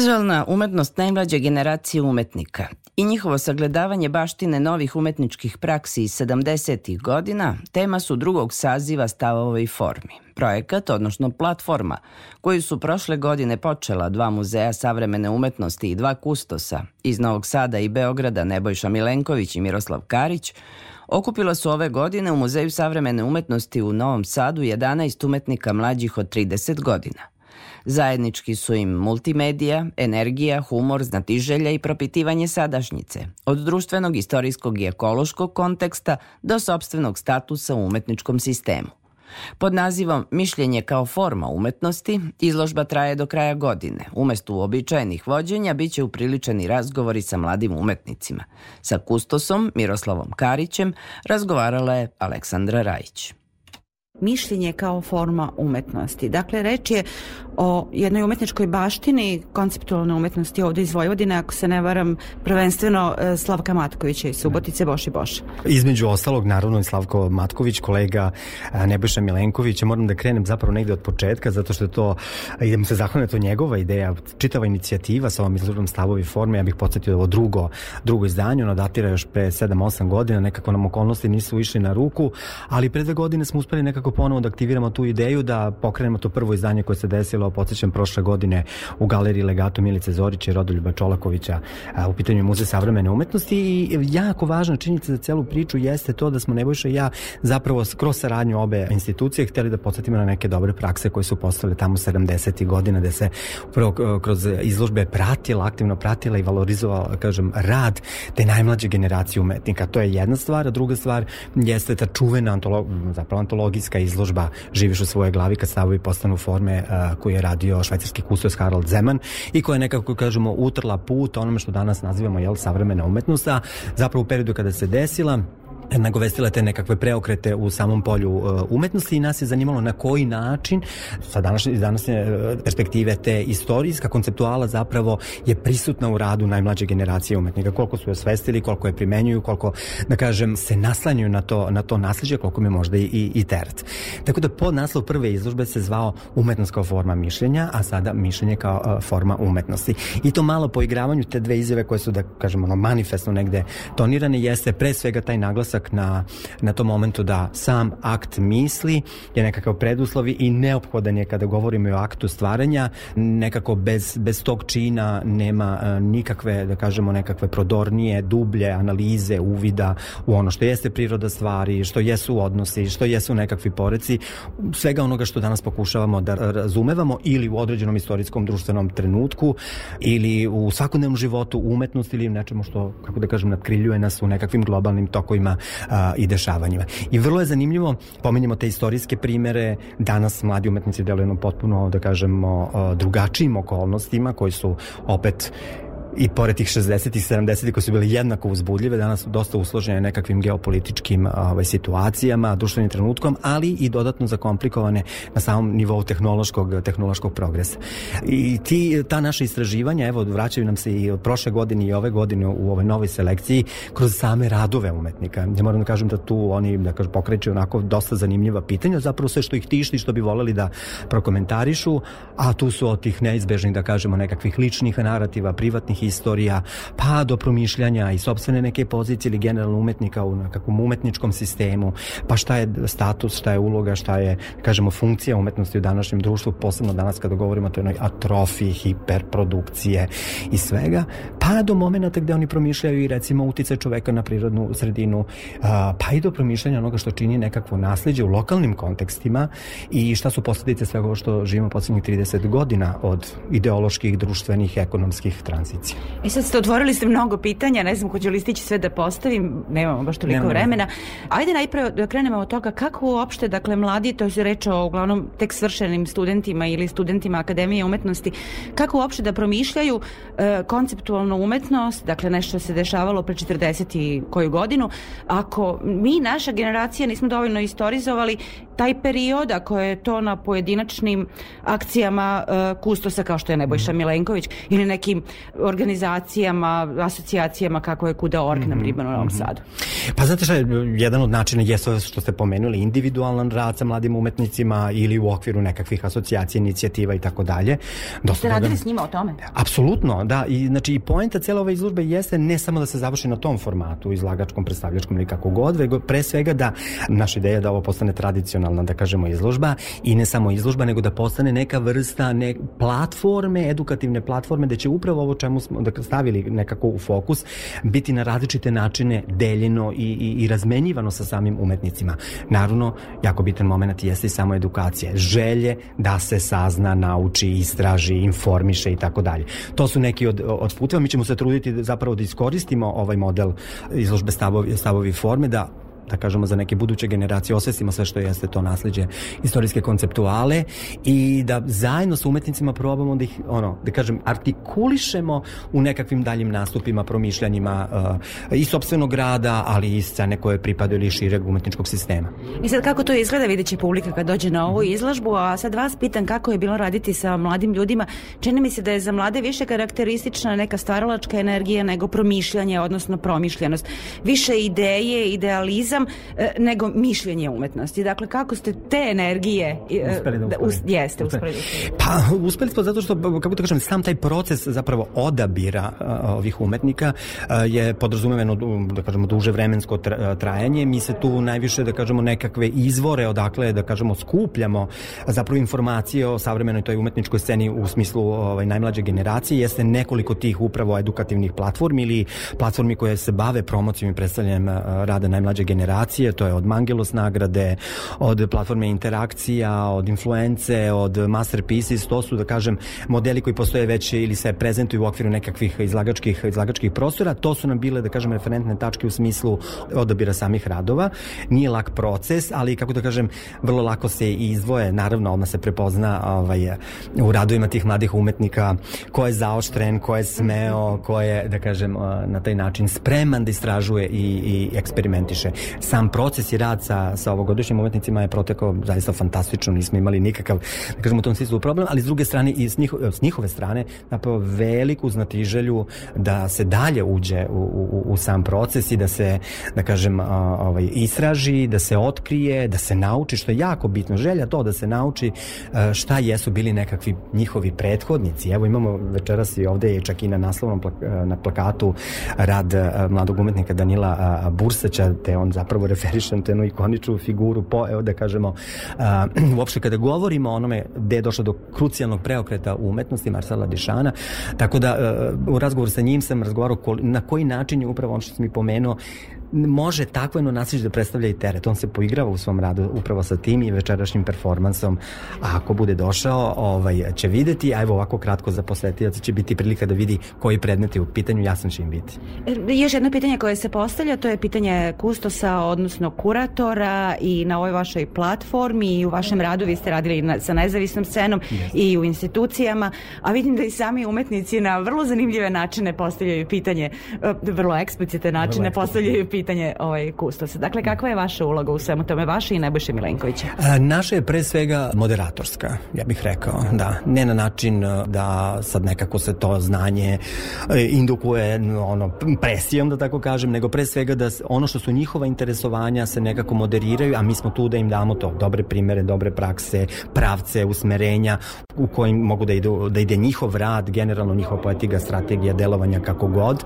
Vizualna umetnost najmlađe generacije umetnika i njihovo sagledavanje baštine novih umetničkih praksi iz 70. godina tema su drugog saziva stavova i formi. Projekat, odnosno platforma, koju su prošle godine počela dva muzeja savremene umetnosti i dva kustosa iz Novog Sada i Beograda Nebojša Milenković i Miroslav Karić, okupila su ove godine u Muzeju savremene umetnosti u Novom Sadu 11 umetnika mlađih od 30 godina – Zajednički su im multimedija, energija, humor, znatiželja i propitivanje sadašnjice, od društvenog, istorijskog i ekološkog konteksta do sobstvenog statusa u umetničkom sistemu. Pod nazivom Mišljenje kao forma umetnosti, izložba traje do kraja godine. Umesto uobičajenih vođenja bit će upriličeni razgovori sa mladim umetnicima. Sa Kustosom Miroslavom Karićem razgovarala je Aleksandra Rajić mišljenje kao forma umetnosti. Dakle, reč je o jednoj umetničkoj baštini, konceptualne umetnosti ovde iz Vojvodine, ako se ne varam, prvenstveno e, Slavka Matkovića iz Subotice, Boši Boš. Između ostalog, naravno i Slavko Matković, kolega e, Nebojša Milenković, moram da krenem zapravo negde od početka, zato što je to, e, idem se zahvaliti, to njegova ideja, čitava inicijativa sa ovom izložbom stavovi forme, ja bih podsjetio da ovo drugo, drugo izdanje, ono datira još pre 7-8 godina, nekako nam okolnosti nisu išli na ruku, ali pre dve godine smo uspeli nekako nekako ponovo da aktiviramo tu ideju da pokrenemo to prvo izdanje koje se desilo, podsjećam, prošle godine u galeriji Legato Milice Zorić i Rodoljuba Čolakovića a, u pitanju Muze savremene umetnosti i jako važna činjenica za celu priču jeste to da smo Nebojša i ja zapravo kroz saradnju obe institucije hteli da podsjetimo na neke dobre prakse koje su postale tamo 70. godina da se upravo e, kroz izložbe pratila, aktivno pratila i valorizovala, kažem, rad te najmlađe generacije umetnika. To je jedna stvar, a druga stvar jeste ta čuvena antolog, zapravo antologijska teoretska izložba Živiš u svojoj glavi kad stavovi postanu forme koju je radio švajcarski kustos Harald Zeman i koja je nekako, kažemo, utrla put onome što danas nazivamo jel, savremena umetnost, a zapravo u periodu kada se desila nagovestila te nekakve preokrete u samom polju e, umetnosti i nas je zanimalo na koji način sa današnje, današnje e, perspektive te istorijska konceptuala zapravo je prisutna u radu najmlađe generacije umetnika, koliko su je osvestili, koliko je primenjuju, koliko, da kažem, se naslanjuju na to, na to nasleđe, koliko mi možda i, i, i teret. Tako da pod naslov prve izložbe se zvao umetnost kao forma mišljenja, a sada mišljenje kao e, forma umetnosti. I to malo po igravanju te dve izjave koje su, da kažem, ono, manifestno negde tonirane, jeste pre svega taj naglasak naglasak na, na tom momentu da sam akt misli je nekakav preduslovi i neophodan je kada govorimo o aktu stvaranja, nekako bez, bez tog čina nema e, nikakve, da kažemo, nekakve prodornije, dublje analize, uvida u ono što jeste priroda stvari, što jesu odnosi, što jesu nekakvi poreci, svega onoga što danas pokušavamo da razumevamo ili u određenom istorijskom društvenom trenutku ili u svakodnevnom životu, umetnosti ili nečemu što, kako da kažem, natkriljuje nas u nekakvim globalnim tokovima a, i dešavanjima. I vrlo je zanimljivo, pominjemo te istorijske primere, danas mladi umetnici deluju jednom potpuno, da kažemo, drugačijim okolnostima koji su opet i pored tih 60. i 70. koji su bili jednako uzbudljive, danas su dosta usložene nekakvim geopolitičkim ovaj, situacijama, društvenim trenutkom, ali i dodatno zakomplikovane na samom nivou tehnološkog, tehnološkog progresa. I ti, ta naša istraživanja, evo, vraćaju nam se i prošle godine i ove godine u ovoj novoj selekciji kroz same radove umetnika. Ja moram da kažem da tu oni da kažem, pokreću onako dosta zanimljiva pitanja, zapravo sve što ih tišti, što bi voleli da prokomentarišu, a tu su od tih neizbežnih, da kažemo, nekakvih ličnih narativa, privatnih istorija, pa do promišljanja i sobstvene neke pozicije ili generalno umetnika u nekakvom umetničkom sistemu, pa šta je status, šta je uloga, šta je, da kažemo, funkcija umetnosti u današnjem društvu, posebno danas kada govorimo o toj atrofiji, hiperprodukcije i svega, pa do momenta gde oni promišljaju i recimo utice čoveka na prirodnu sredinu, pa i do promišljanja onoga što čini nekakvo nasledđe u lokalnim kontekstima i šta su posledice svega ovo što živimo poslednjih 30 godina od ideoloških, društvenih, ekonomskih tranzicija. E sad ste otvorili ste mnogo pitanja, ne znam ko će li stići sve da postavim, nemamo baš toliko Nemamo. vremena. Ajde najprve da krenemo od toga kako uopšte, dakle, mladi, to je reč o uglavnom tek svršenim studentima ili studentima Akademije umetnosti, kako uopšte da promišljaju e, konceptualno umetnost, dakle nešto se dešavalo pre 40 i koju godinu, ako mi, naša generacija, nismo dovoljno istorizovali taj period, ako je to na pojedinačnim akcijama e, kustosa kao što je Nebojša mhm. Milenković ili nekim organizacijama, asocijacijama kako je kuda Ork mm na mhm. primjer, u Novom mhm. Sadu. Pa znate šta, jedan od načina je što ste pomenuli, individualan rad sa mladim umetnicima ili u okviru nekakvih asocijacija, inicijativa i tako dalje. Dosta ste radili s njima o tome? Apsolutno, da. I, znači, i poenta cele ove izložbe jeste ne samo da se završi na tom formatu, izlagačkom, predstavljačkom ili kako god, već pre svega da naša ideja da ovo postane tradicionalno profesionalna, da kažemo, izložba i ne samo izložba, nego da postane neka vrsta ne, platforme, edukativne platforme, da će upravo ovo čemu smo da stavili nekako u fokus, biti na različite načine deljeno i, i, i razmenjivano sa samim umetnicima. Naravno, jako bitan moment jeste i samo edukacija, želje da se sazna, nauči, istraži, informiše i tako dalje. To su neki od, od puteva, mi ćemo se truditi da zapravo da iskoristimo ovaj model izložbe stavovi, stavovi forme, da da kažemo za neke buduće generacije osvestimo sve što jeste to nasleđe istorijske konceptuale i da zajedno sa umetnicima probamo da ih ono da kažem artikulišemo u nekakvim daljim nastupima, promišljanjima uh, i sopstvenog grada ali i scene koje pripadaju ili šireg umetničkog sistema. I sad kako to izgleda videće publika kad dođe na ovu izlažbu a sad vas pitan kako je bilo raditi sa mladim ljudima. Čini mi se da je za mlade više karakteristična neka stvaralačka energija nego promišljanje, odnosno promišljenost. Više ideje, idealizam program, e, nego mišljenje umetnosti. Dakle, kako ste te energije... E, uspeli da, da Us, jeste, uspeli. uspeli. Pa, uspeli smo zato što, kako da kažem, sam taj proces zapravo odabira e, ovih umetnika je podrazumeveno, da kažemo, duže vremensko trajanje. Mi se tu najviše, da kažemo, nekakve izvore odakle, da kažemo, skupljamo zapravo informacije o savremenoj toj umetničkoj sceni u smislu ovaj, najmlađe generacije. Jeste nekoliko tih upravo edukativnih platformi ili platformi koje se bave promocijom i predstavljanjem rada najmlađe generacije generacije, to je od Mangelos nagrade, od platforme interakcija, od influence, od masterpieces, to su, da kažem, modeli koji postoje već ili se prezentuju u okviru nekakvih izlagačkih, izlagačkih prostora. To su nam bile, da kažem, referentne tačke u smislu odabira samih radova. Nije lak proces, ali, kako da kažem, vrlo lako se i izdvoje. Naravno, odmah se prepozna ovaj, u radovima tih mladih umetnika ko je zaoštren, ko je smeo, ko je, da kažem, na taj način spreman da istražuje i, i eksperimentiše sam proces i rad sa, sa ovogodišnjim umetnicima je protekao zaista fantastično, nismo imali nikakav, da kažemo, u tom smislu problem, ali s druge strane i s, njiho, s njihove strane napravo veliku znatiželju da se dalje uđe u, u, u sam proces i da se, da kažem, ovaj, istraži, da se otkrije, da se nauči, što je jako bitno. Želja to da se nauči e, šta jesu bili nekakvi njihovi prethodnici. Evo imamo večeras i ovde je čak i na naslovnom plak, e, na plakatu rad e, mladog umetnika Danila Burseća, te on zapravo referišem te jednu ikoničnu figuru, po, evo da kažemo, a, uopšte kada govorimo o onome gde je došlo do krucijalnog preokreta u umetnosti Marsala Dišana, tako da a, e, u razgovoru sa njim sam razgovarao na koji način je upravo on što sam mi pomenuo, može takvo takveno nasiđe da predstavlja i teret. On se poigrava u svom radu upravo sa tim i večerašnjim performansom. A ako bude došao, ovaj, će videti, a evo ovako kratko za posetioca će biti prilika da vidi koji predmet je u pitanju, jasan će im biti. Er, još jedno pitanje koje se postavlja, to je pitanje kustosa, odnosno kuratora i na ovoj vašoj platformi i u vašem radu vi ste radili na, sa nezavisnom scenom yes. i u institucijama, a vidim da i sami umetnici na vrlo zanimljive načine postavljaju pitanje, e, vrlo eksplicite načine vrlo eksplicite. postavljaju pitanje pitanje ovaj, kustosa. Dakle, kakva je vaša uloga u svemu tome, vaša i Nebojše Milenkovića? E, naša je pre svega moderatorska, ja bih rekao, da. Ne na način e, da sad nekako se to znanje e, indukuje ono, presijom, da tako kažem, nego pre svega da ono što su njihova interesovanja se nekako moderiraju, a mi smo tu da im damo to, dobre primere, dobre prakse, pravce, usmerenja u kojim mogu da, idu, da ide njihov rad, generalno njihova poetika, strategija, delovanja, kako god.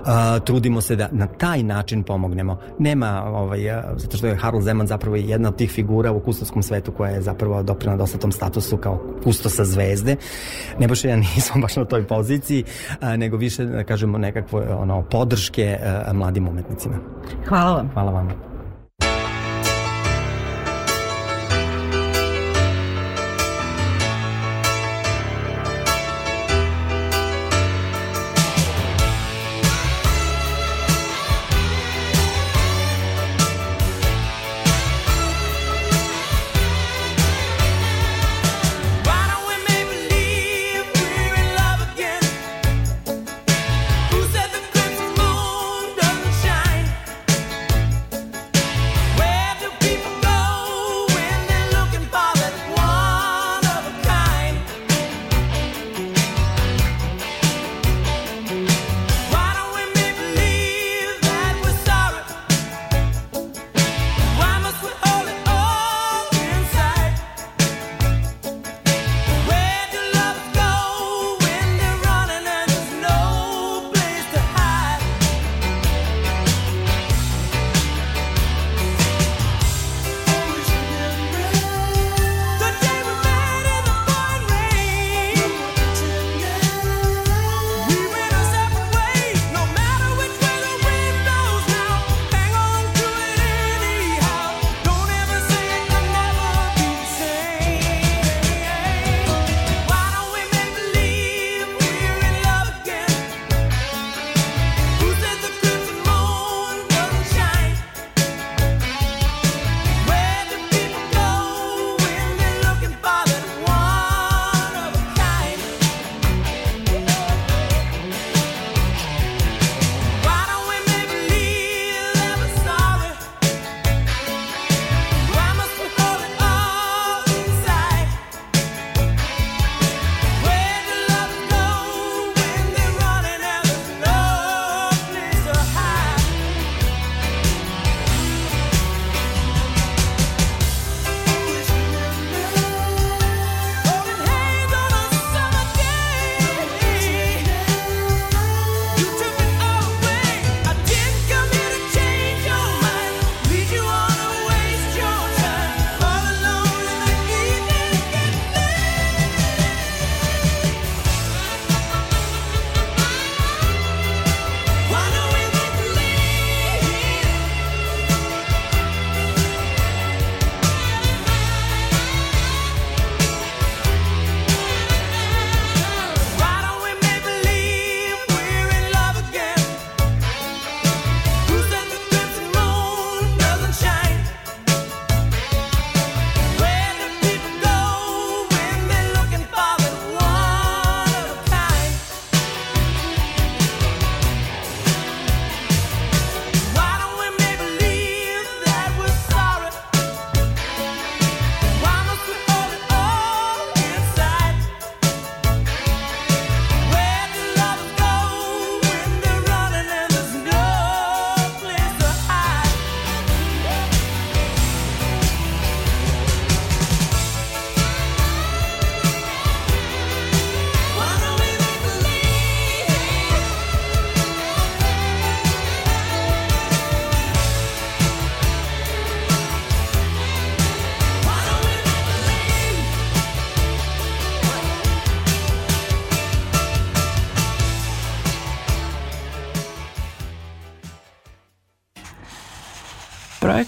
Uh, trudimo se da na taj način pomognemo. Nema, ovaj, eh, zato što je Harold Zeman zapravo jedna od tih figura u kustoskom svetu koja je zapravo doprina dosta tom statusu kao kustosa zvezde. Ne baš ja nisam baš na toj poziciji, nego više, da kažemo, nekakvo ono, podrške eh, mladim umetnicima. Hvala vam. Hvala vam.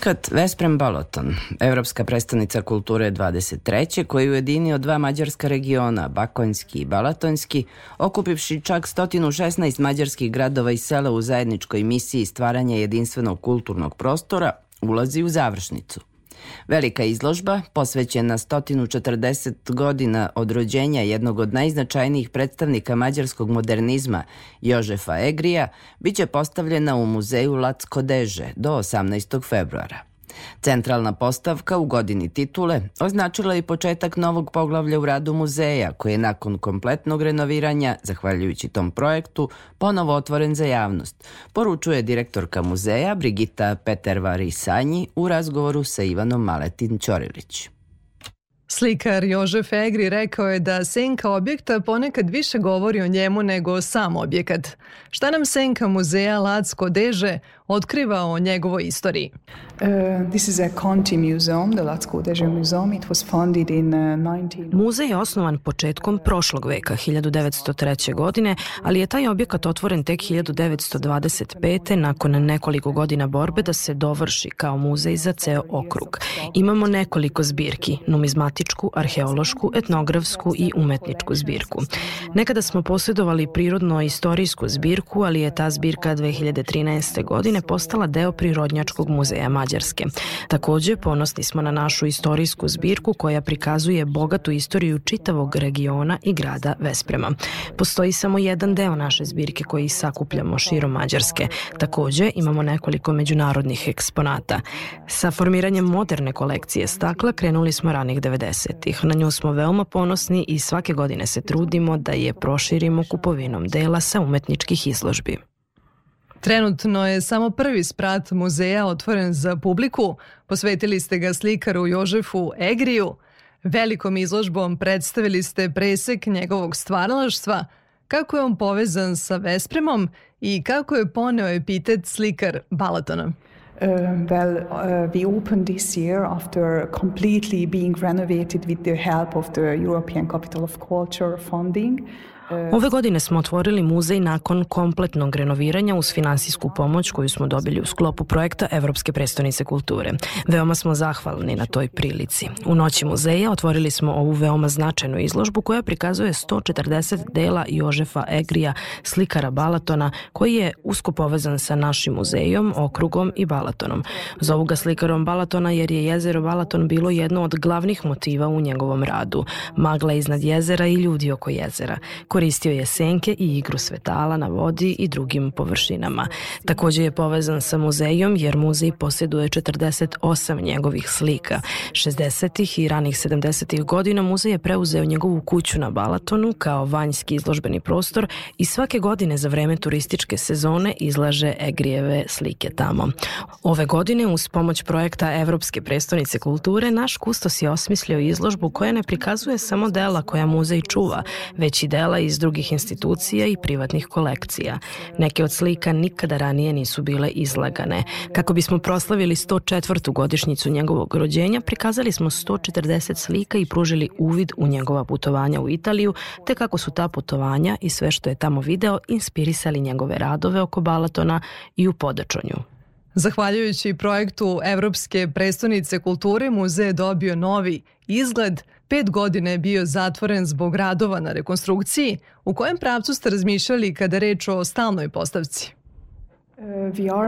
Projekat Vesprem Baloton, Evropska predstavnica kulture 23. koji ujedinio dva mađarska regiona, Bakonjski i Balatonski, okupivši čak 116 mađarskih gradova i sela u zajedničkoj misiji stvaranja jedinstvenog kulturnog prostora, ulazi u završnicu. Velika izložba, posvećena 140 godina od rođenja jednog od najznačajnijih predstavnika mađarskog modernizma, Jožefa Egrija, biće postavljena u muzeju Lacko do 18. februara. Centralna postavka u godini titule označila je početak novog poglavlja u radu muzeja, koji je nakon kompletnog renoviranja, zahvaljujući tom projektu, ponovo otvoren za javnost, poručuje direktorka muzeja Brigita Petervari Sanji u razgovoru sa Ivanom Maletin Ćorilić. Slikar Jožef Egri rekao je da senka objekta ponekad više govori o njemu nego sam objekat. Šta nam senka muzeja Lacko deže otkriva o njegovoj istoriji. Uh, this is a Conti Museum, the Latsko Dežje Museum. It was founded in 19... Uh, muzej je osnovan početkom prošlog veka, 1903. godine, ali je taj objekat otvoren tek 1925. nakon nekoliko godina borbe da se dovrši kao muzej za ceo okrug. Imamo nekoliko zbirki, numizmatičku, arheološku, etnografsku i umetničku zbirku. Nekada smo posjedovali prirodno-istorijsku zbirku, ali je ta zbirka 2013. godine postala deo Prirodnjačkog muzeja Mađarske. Takođe, ponosni smo na našu istorijsku zbirku koja prikazuje bogatu istoriju čitavog regiona i grada Vesprema. Postoji samo jedan deo naše zbirke koji sakupljamo širom Mađarske. Takođe, imamo nekoliko međunarodnih eksponata. Sa formiranjem moderne kolekcije stakla krenuli smo ranih 90-ih. Na nju smo veoma ponosni i svake godine se trudimo da je proširimo kupovinom dela sa umetničkih izložbi. Trenutno je samo prvi sprat muzeja otvoren za publiku. Posvetili ste ga slikaru Jožefu Egriju. Velikom izložbom predstavili ste presek njegovog stvaralaštva, kako je on povezan sa Vespremom i kako je poneo epitet slikar Balatona. Um, well, uh, we opened this year after completely being renovated with the help of the European Capital of Culture funding. E, Ove godine smo otvorili muzej nakon kompletnog renoviranja uz finansijsku pomoć koju smo dobili u sklopu projekta Evropske prestonice kulture. Veoma smo zahvalni na toj prilici. U noći muzeja otvorili smo ovu veoma značajnu izložbu koja prikazuje 140 dela Jožefa Egrija, slikara Balatona, koji je usko povezan sa našim muzejom, okrugom i Balatonom. Zovu ga slikarom Balatona jer je jezero Balaton bilo jedno od glavnih motiva u njegovom radu. Magla iznad jezera i ljudi oko jezera. Kore Koristio je senke i igru svetala na vodi i drugim površinama. Takođe je povezan sa muzejom jer muzej posjeduje 48 njegovih slika. 60. i ranih 70. godina muzej je preuzeo njegovu kuću na Balatonu kao vanjski izložbeni prostor i svake godine za vreme turističke sezone izlaže Egrijeve slike tamo. Ove godine uz pomoć projekta Evropske prestonice kulture naš kustos je osmislio izložbu koja ne prikazuje samo dela koja muzej čuva, već i dela iz drugih institucija i privatnih kolekcija. Neke od slika nikada ranije nisu bile izlagane. Kako bismo proslavili 104. godišnjicu njegovog rođenja, prikazali smo 140 slika i pružili uvid u njegova putovanja u Italiju, te kako su ta putovanja i sve što je tamo video inspirisali njegove radove oko Balatona i u Podačonju. Zahvaljujući projektu Evropske prestonice kulture, muzej je dobio novi izgled, pet godina je bio zatvoren zbog radova na rekonstrukciji. U kojem pravcu ste razmišljali kada reč o stalnoj postavci? Uh, uh,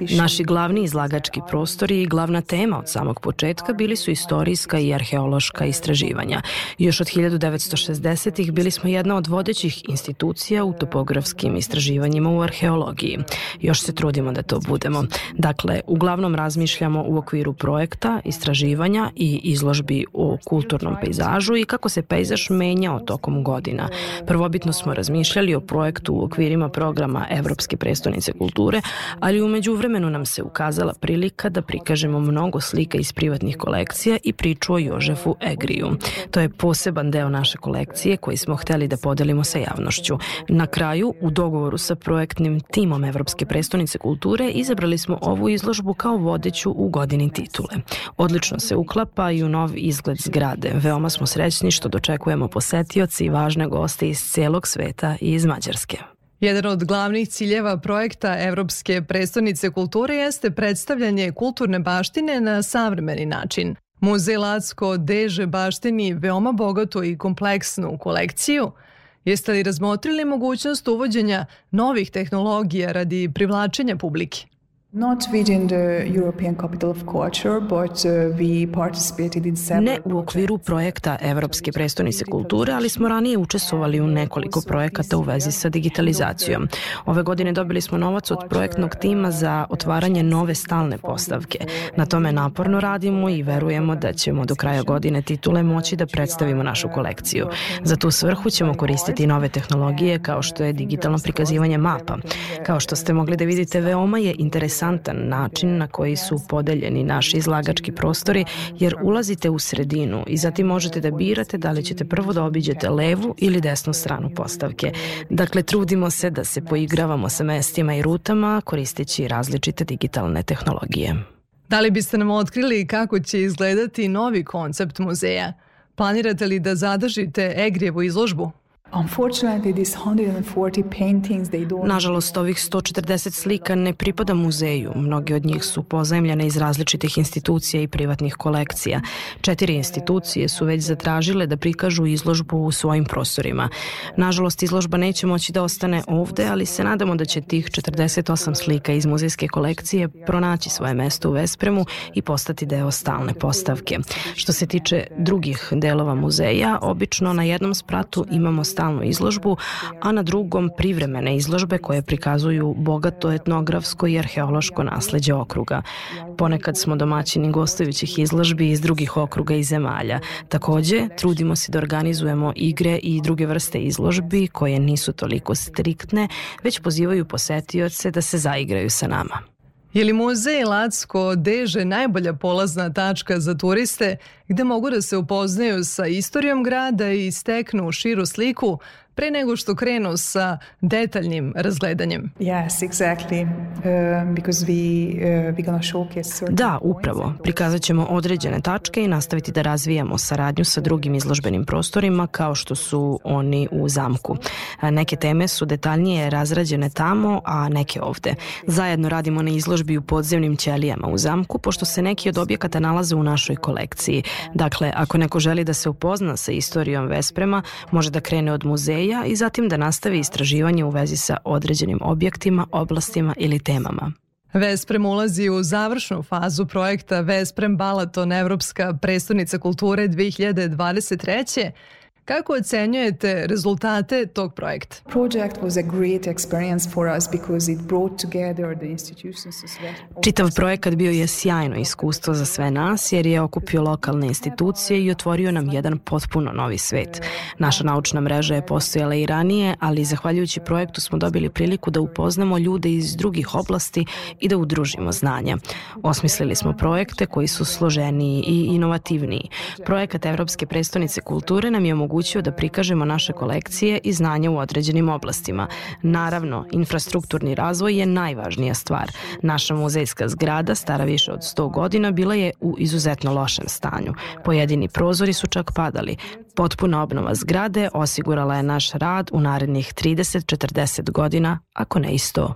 uh, Naši glavni izlagački prostori i glavna tema od samog početka bili su istorijska i arheološka istraživanja. Još od 1960-ih bili smo jedna od vodećih institucija u topografskim istraživanjima u arheologiji. Još se trudimo da to budemo. Dakle, uglavnom razmišljamo u okviru projekta, istraživanja i izložbi o kulturnom pejzažu i kako se pejzaž menjao tokom godina. Prvobitno smo razmišljali o projektu projektu u okvirima programa Evropske prestonice kulture, ali umeđu vremenu nam se ukazala prilika da prikažemo mnogo slika iz privatnih kolekcija i priču o Jožefu Egriju. To je poseban deo naše kolekcije koji smo hteli da podelimo sa javnošću. Na kraju, u dogovoru sa projektnim timom Evropske prestonice kulture, izabrali smo ovu izložbu kao vodeću u godini titule. Odlično se uklapa i u nov izgled zgrade. Veoma smo srećni što dočekujemo posetioci i važne goste iz celog sveta i iz Mađarske. Hrvatske. Jedan od glavnih ciljeva projekta Evropske predstavnice kulture jeste predstavljanje kulturne baštine na savremeni način. Muzej Lacko deže baštini veoma bogatu i kompleksnu kolekciju. Jeste li razmotrili mogućnost uvođenja novih tehnologija radi privlačenja publike? Uh, ne u okviru projekta Evropske prestonice kulture, ali smo ranije učestvovali u nekoliko projekata u vezi sa digitalizacijom. Ove godine dobili smo novac od projektnog tima za otvaranje nove stalne postavke. Na tome naporno radimo i verujemo da ćemo do kraja godine titule moći da predstavimo našu kolekciju. Za tu svrhu ćemo koristiti nove tehnologije kao što je digitalno prikazivanje mapa. Kao što ste mogli da vidite, veoma je interesantno interesantan način na koji su podeljeni naši izlagački prostori, jer ulazite u sredinu i zatim možete da birate da li ćete prvo da obiđete levu ili desnu stranu postavke. Dakle, trudimo se da se poigravamo sa mestima i rutama koristeći različite digitalne tehnologije. Da li biste nam otkrili kako će izgledati novi koncept muzeja? Planirate li da zadržite Egrijevu izložbu? Nažalost, ovih 140 slika ne pripada muzeju. Mnogi od njih su pozajemljene iz različitih institucija i privatnih kolekcija. Četiri institucije su već zatražile da prikažu izložbu u svojim prostorima. Nažalost, izložba neće moći da ostane ovde, ali se nadamo da će tih 48 slika iz muzejske kolekcije pronaći svoje mesto u Vespremu i postati deo stalne postavke. Što se tiče drugih delova muzeja, obično na jednom spratu imamo stavljanje stalnu izložbu, a na drugom privremene izložbe koje prikazuju bogato etnografsko i arheološko nasleđe okruga. Ponekad smo domaćini gostujućih izložbi iz drugih okruga i zemalja. Takođe, trudimo se da organizujemo igre i druge vrste izložbi koje nisu toliko striktne, već pozivaju posetioce da se zaigraju sa nama. Je li muzej Lacko Odeže najbolja polazna tačka za turiste gde mogu da se upoznaju sa istorijom grada i steknu širu sliku pre nego što krenu sa detaljnim razgledanjem. Yes, exactly. Uh, because we uh, we gonna showcase Da, upravo. Prikazat ćemo određene tačke i nastaviti da razvijamo saradnju sa drugim izložbenim prostorima kao što su oni u zamku. Neke teme su detaljnije razrađene tamo, a neke ovde. Zajedno radimo na izložbi u podzemnim ćelijama u zamku, pošto se neki od objekata nalaze u našoj kolekciji. Dakle, ako neko želi da se upozna sa istorijom Vesprema, može da krene od muzeja muzeja i zatim da nastavi istraživanje u vezi sa određenim objektima, oblastima ili temama. Vesprem ulazi u završnu fazu projekta Vesprem Balaton Evropska prestonica kulture 2023 Kako ocenjujete rezultate tog projekta? Project was a great experience for us because it brought together the institutions as well. Čitav projekat bio je sjajno iskustvo za sve nas jer je okupio lokalne institucije i otvorio nam jedan potpuno novi svet. Naša naučna mreža je postojala i ranije, ali zahvaljujući projektu smo dobili priliku da upoznamo ljude iz drugih oblasti i da udružimo znanja. Osmislili smo projekte koji su složeniji i inovativniji. Projekat Evropske prestonice kulture nam je omogućio omogućio da prikažemo naše kolekcije i znanje u određenim oblastima. Naravno, infrastrukturni razvoj je najvažnija stvar. Naša muzejska zgrada, stara više od 100 godina, bila je u izuzetno lošem stanju. Pojedini prozori su čak padali. Potpuna obnova zgrade osigurala je naš rad u narednih 30-40 godina, ako ne i 100.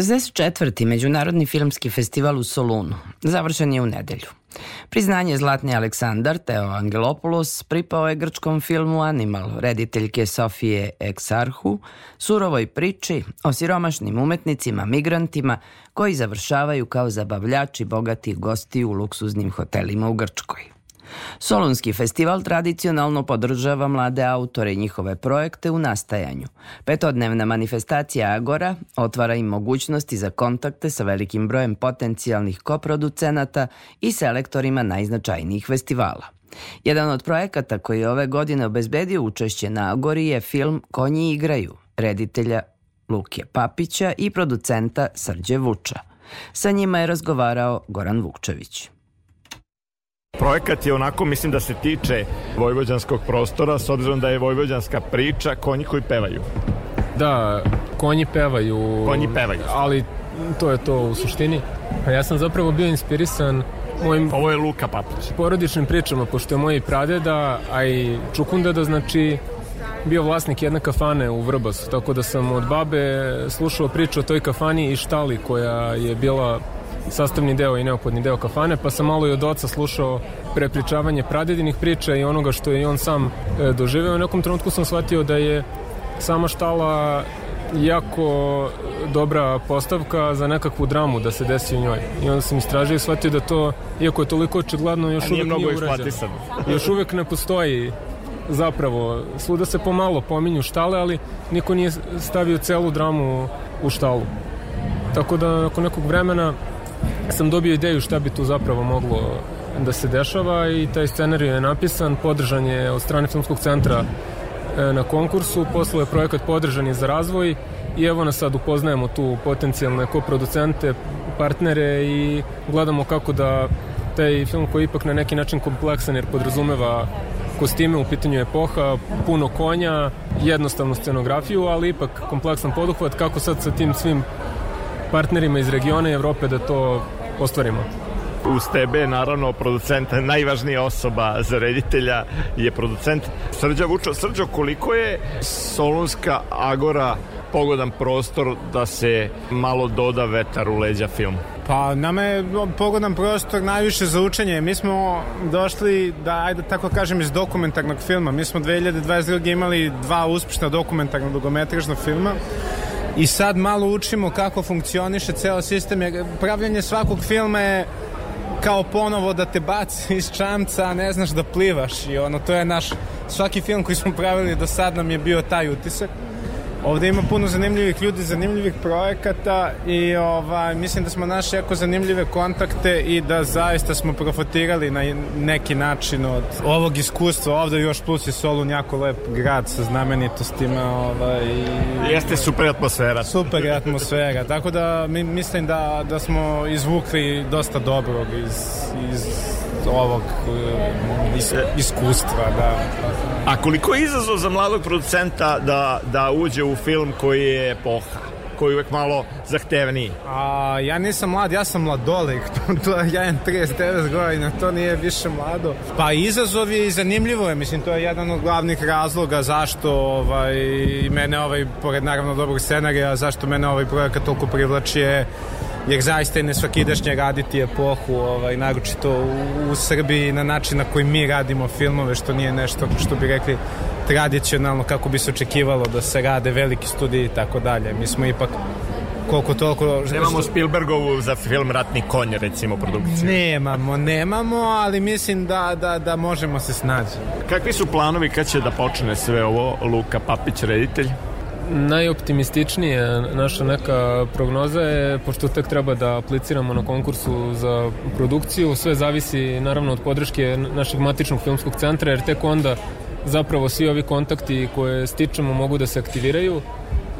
64. Međunarodni filmski festival u Solunu završen je u nedelju. Priznanje Zlatni Aleksandar Teo Angelopoulos pripao je grčkom filmu Animal, rediteljke Sofije Eksarhu, surovoj priči o siromašnim umetnicima, migrantima koji završavaju kao zabavljači bogatih gosti u luksuznim hotelima u Grčkoj. Solunski festival tradicionalno podržava mlade autore i njihove projekte u nastajanju. Petodnevna manifestacija Agora otvara im mogućnosti za kontakte sa velikim brojem potencijalnih koproducenata i selektorima najznačajnijih festivala. Jedan od projekata koji je ove godine obezbedio učešće na Agori je film Konji igraju, reditelja Luke Papića i producenta Srđe Vuča. Sa njima je razgovarao Goran Vukčević. Projekat je onako, mislim da se tiče vojvođanskog prostora, s obzirom da je vojvođanska priča konji koji pevaju. Da, konji pevaju. Konji pevaju. Ali to je to u suštini. Pa ja sam zapravo bio inspirisan mojim... Ovo je Luka Papić. Porodičnim pričama, pošto je moj pradeda, a i čukundeda, znači bio vlasnik jedne kafane u Vrbasu, tako da sam od babe slušao priču o toj kafani i štali koja je bila sastavni deo i neophodni deo kafane, pa sam malo i od oca slušao prepričavanje pradedinih priča i onoga što je i on sam e, doživeo. U nekom trenutku sam shvatio da je sama štala jako dobra postavka za nekakvu dramu da se desi u njoj. I onda sam istražio i shvatio da to, iako je toliko očigledno, još uvek nije, nije urađeno. Još uvek ne postoji zapravo. Svuda se pomalo pominju štale, ali niko nije stavio celu dramu u štalu. Tako da, nakon nekog vremena, sam dobio ideju šta bi tu zapravo moglo da se dešava i taj scenarij je napisan, podržan je od strane Filmskog centra e, na konkursu, poslo je projekat podržan je za razvoj i evo nas sad upoznajemo tu potencijalne koproducente, partnere i gledamo kako da taj film koji je ipak na neki način kompleksan jer podrazumeva kostime, u pitanju epoha, puno konja, jednostavnu scenografiju, ali ipak kompleksan poduhvat, kako sad sa tim svim partnerima iz regiona i Evrope da to ostvarimo uz tebe naravno producent, najvažnija osoba za reditelja je producent Srđa Vučo. Srđo, koliko je Solunska Agora pogodan prostor da se malo doda vetar u leđa filmu? Pa nama je pogodan prostor najviše za učenje. Mi smo došli, da ajde tako kažem, iz dokumentarnog filma. Mi smo 2022. imali dva uspešna dokumentarna dugometražna filma i sad malo učimo kako funkcioniše ceo sistem, jer pravljanje svakog filma je kao ponovo da te baci iz čamca, a ne znaš da plivaš i ono, to je naš, svaki film koji smo pravili do sad nam je bio taj utisak. Ovde ima puno zanimljivih ljudi, zanimljivih projekata i ovaj, mislim da smo našli jako zanimljive kontakte i da zaista smo profitirali na neki način od ovog iskustva. Ovde još plus je Solun jako lep grad sa znamenitostima. Ovaj, i... Jeste super atmosfera. Super atmosfera, tako da mi, mislim da, da smo izvukli dosta dobrog iz, iz ovog eh, is, iskustva. Da. A koliko je izazov za mladog producenta da, da uđe u film koji je epoha? koji je uvek malo zahtevniji. A, ja nisam mlad, ja sam mladolik. to, ja imam 39 godina, to nije više mlado. Pa izazov je i zanimljivo je, mislim, to je jedan od glavnih razloga zašto ovaj, mene ovaj, pored naravno dobrog scenarija, zašto mene ovaj projekat toliko privlači je jer zaista je nesvakidašnje raditi epohu, ovaj, naročito u, u Srbiji na način na koji mi radimo filmove, što nije nešto što bi rekli tradicionalno kako bi se očekivalo da se rade veliki studiji i tako dalje. Mi smo ipak koliko toliko... Nemamo Spielbergovu za film Ratni konj, recimo, produkciju. Nemamo, nemamo, ali mislim da, da, da možemo se snaći. Kakvi su planovi kad će da počne sve ovo Luka Papić, reditelj? najoptimističnije naša neka prognoza je, pošto tek treba da apliciramo na konkursu za produkciju, sve zavisi naravno od podrške našeg matičnog filmskog centra, jer tek onda zapravo svi ovi kontakti koje stičemo mogu da se aktiviraju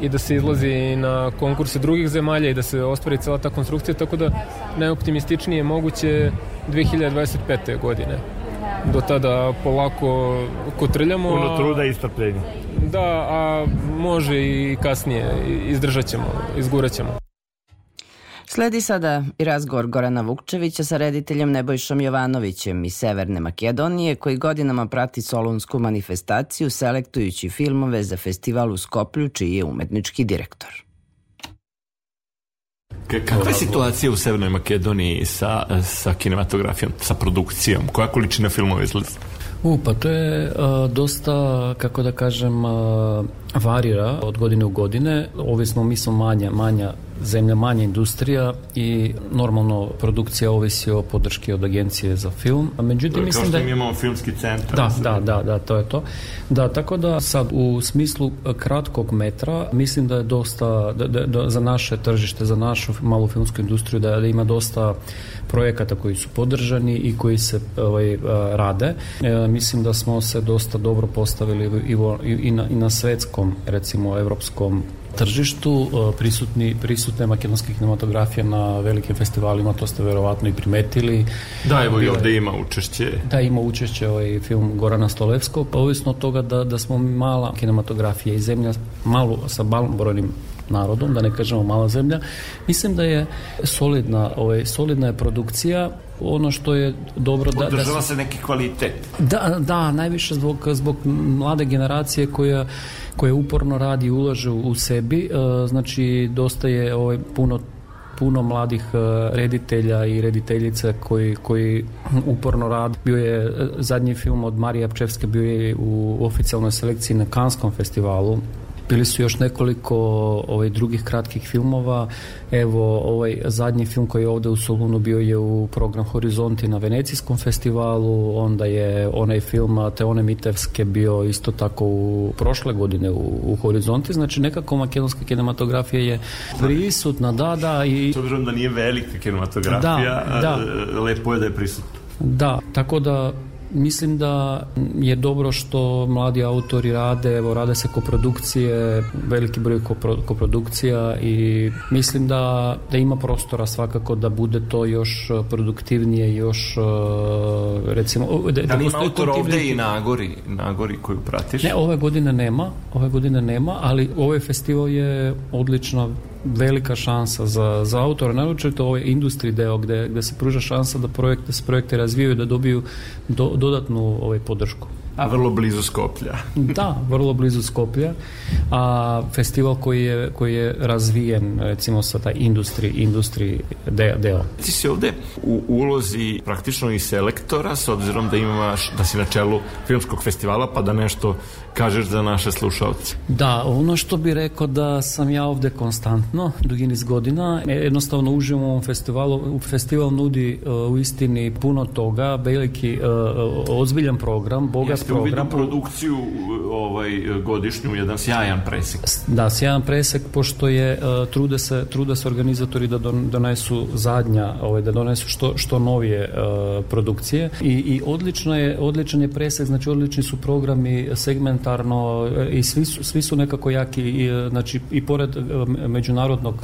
i da se izlazi na konkurse drugih zemalja i da se ostvari cela ta konstrukcija, tako da najoptimističnije moguće 2025. godine do tada polako kotrljamo. Puno truda i istrpljenja. Da, a može i kasnije, izdržat ćemo, izgurat ćemo. Sledi sada i razgovor Gorana Vukčevića sa rediteljem Nebojšom Jovanovićem iz Severne Makedonije koji godinama prati solunsku manifestaciju selektujući filmove za festival u Skoplju čiji je umetnički direktor. Kakva je situacija u Severnoj Makedoniji sa, sa kinematografijom, sa produkcijom? Koja količina filmova izlazi? U, pa to je a, dosta, kako da kažem, a, varira od godine u godine, ovisno mi smo manja, manja zemlja, manja industrija i normalno produkcija ovisi o podrški od agencije za film. A međutim, to mislim da... Kao što imamo filmski centar. Da, da, da, da, to je to. Da, tako da sad u smislu e, kratkog metra mislim da je dosta, da, da, da, za naše tržište, za našu malu filmsku industriju da, da ima dosta uh, projekata koji su podržani i koji se ovaj, rade. E, mislim da smo se dosta dobro postavili i, i, na, i na svetskom, recimo, evropskom tržištu, e, prisutni, prisutna je makedonska kinematografija na velikim festivalima, to ste verovatno i primetili. Da, evo i ovde ima učešće. Da, ima učešće ovaj film Gorana Stolevskog, pa ovisno od toga da, da smo mala kinematografija i zemlja malo, sa malom brojnim narodom, da ne kažemo mala zemlja. Mislim da je solidna, ovaj, solidna je produkcija, ono što je dobro da... da Održava da se, neki kvalitet. Da, da, najviše zbog, zbog mlade generacije koja, koja uporno radi i ulaže u sebi, e, znači dosta je ovaj, puno puno mladih e, reditelja i rediteljica koji, koji uporno rad. Bio je e, zadnji film od Marije Apčevske, bio je u oficijalnoj selekciji na Kanskom festivalu Bili su još nekoliko ovaj, drugih kratkih filmova. Evo, ovaj zadnji film koji je ovde u Solunu bio je u program Horizonti na Venecijskom festivalu, onda je onaj film Teone Mitevske bio isto tako u prošle godine u, u Horizonti, znači nekako makedonska kinematografija je prisutna, da, da. I... S obzirom da nije velika kinematografija, da, da. lepo je da je prisutna. Da, tako da Mislim da je dobro što mladi autori rade, evo rade se koprodukcije, veliki broj koprodukcija i mislim da, da ima prostora svakako da bude to još produktivnije, još e, recimo... Da, da li da ima autor ovde i na Agori, na Agori koju pratiš? Ne, ove godine nema, ove godine nema, ali ovaj festival je odlična velika šansa za, za autora, naročito ovaj industri deo gde, gde se pruža šansa da, projekte, da se projekte razvijaju, da dobiju do, dodatnu ovaj, podršku. A vrlo blizu Skoplja. da, vrlo blizu Skoplja. A festival koji je, koji je razvijen recimo sa taj industri, industri deo. deo. Ti si ovde u ulozi praktično i selektora s obzirom da imaš, da si na čelu filmskog festivala pa da nešto kažeš za naše slušalce? Da, ono što bih rekao da sam ja ovde konstantno, dugi niz godina, e, jednostavno uživam u ovom festivalu, festival nudi uh, u istini puno toga, veliki uh, ozbiljan program, bogat Jeste program. Jeste uvidim produkciju ovaj, godišnju, jedan sjajan presek. Da, sjajan presek, pošto je, uh, trude, se, trude se organizatori da donesu zadnja, ovaj, da donesu što, što novije uh, produkcije i, i odlično je, odličan je presek, znači odlični su programi, segment humanitarno e, i svi su, svi su nekako jaki i, e, znači, i pored e, međunarodnog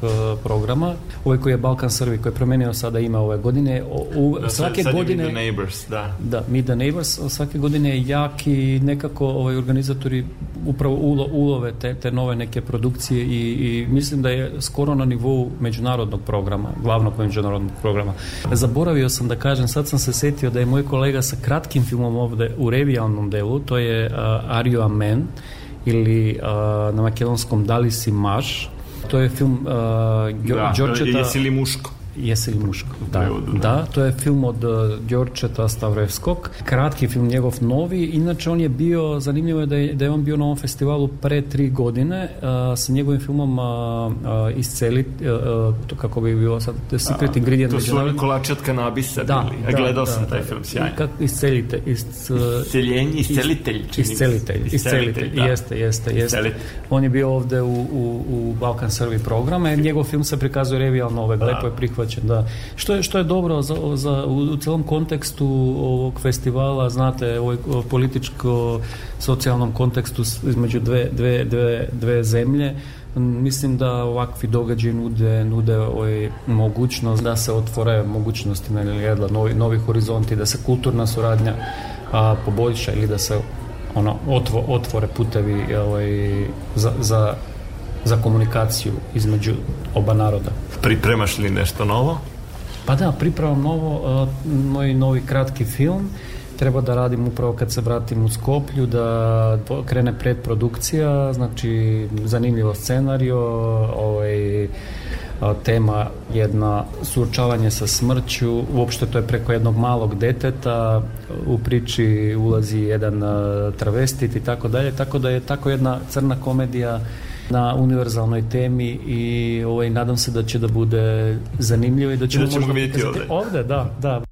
programa, ovaj koji je Balkan Srbi koji je promenio sada ima ove godine u, da, svake sad, godine Meet the Neighbors, da. Da, Meet the Neighbors, svake godine je jaki nekako ovaj organizatori upravo ulo, ulove te, te nove neke produkcije i, i mislim da je skoro na nivou međunarodnog programa, glavnog međunarodnog programa. Zaboravio sam da kažem, sad sam se setio da je moj kolega sa kratkim filmom ovde u revijalnom delu, to je uh, Ario мен или а, на македонском дали си маж. Тој е филм а, Ѓорчета... Да, Јеси ли мушко? Jesi li muško? Da, prevodu, da. da, to je film od e, Đorčeta Stavrevskog. Kratki film njegov novi. Inače, on je bio, zanimljivo je da je, da je on bio na ovom festivalu pre tri godine a, e, sa njegovim filmom a, e, a, Iscelit, a, to kako bi bilo sad, The da, Secret a, Ingredient. To su oni da. kolači od kanabisa da, bili. Da, gledao da, sam taj da. film, sjajno. Kak, iscelite, is, Isceljenje, iscelitelj. Iscelitelj, iscelitelj, da. jeste, jeste, jeste. Iscelitelj. On je bio ovde u, u, u Balkan Servi programa. Njegov film se prikazuje revijalno ove, da. lepo je prihvat prihvaćen, da. Što je, što je dobro za, za, u, u celom kontekstu ovog festivala, znate, ovaj političko-socijalnom kontekstu između dve, dve, dve, dve zemlje, mislim da ovakvi događaji nude, nude ovaj, mogućnost da se otvore mogućnosti na jedla, novi, novi horizonti, da se kulturna suradnja a, poboljša ili da se ono otvo, otvore putevi ovaj, za, za za komunikaciju između oba naroda. Pripremaš li nešto novo? Pa da, pripremam novo, e, moj novi kratki film treba da radim upravo kad se vratim u Skoplju, da krene predprodukcija, znači zanimljivo scenario, ovaj, e, tema jedna suočavanje sa smrću, uopšte to je preko jednog malog deteta, u priči ulazi jedan e, travestit i tako dalje, tako da je tako jedna crna komedija na univerzalnoj temi i ovaj, nadam se da će da bude zanimljivo i da ćemo, da ćemo možda ga vidjeti ovde. ovde. da, da.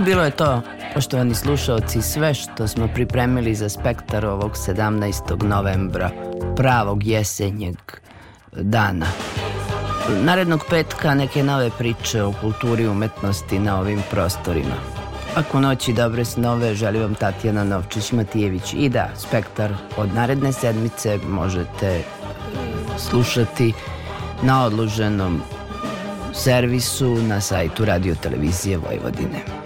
bilo je to, poštovani slušalci, sve što smo pripremili za spektar ovog 17. novembra, pravog jesenjeg dana. Narednog petka neke nove priče o kulturi i umetnosti na ovim prostorima. Ako noći dobre snove, želim vam Tatjana Novčić-Matijević. I da, spektar od naredne sedmice možete e, slušati na odloženom servisu na sajtu Radio Televizije Vojvodine.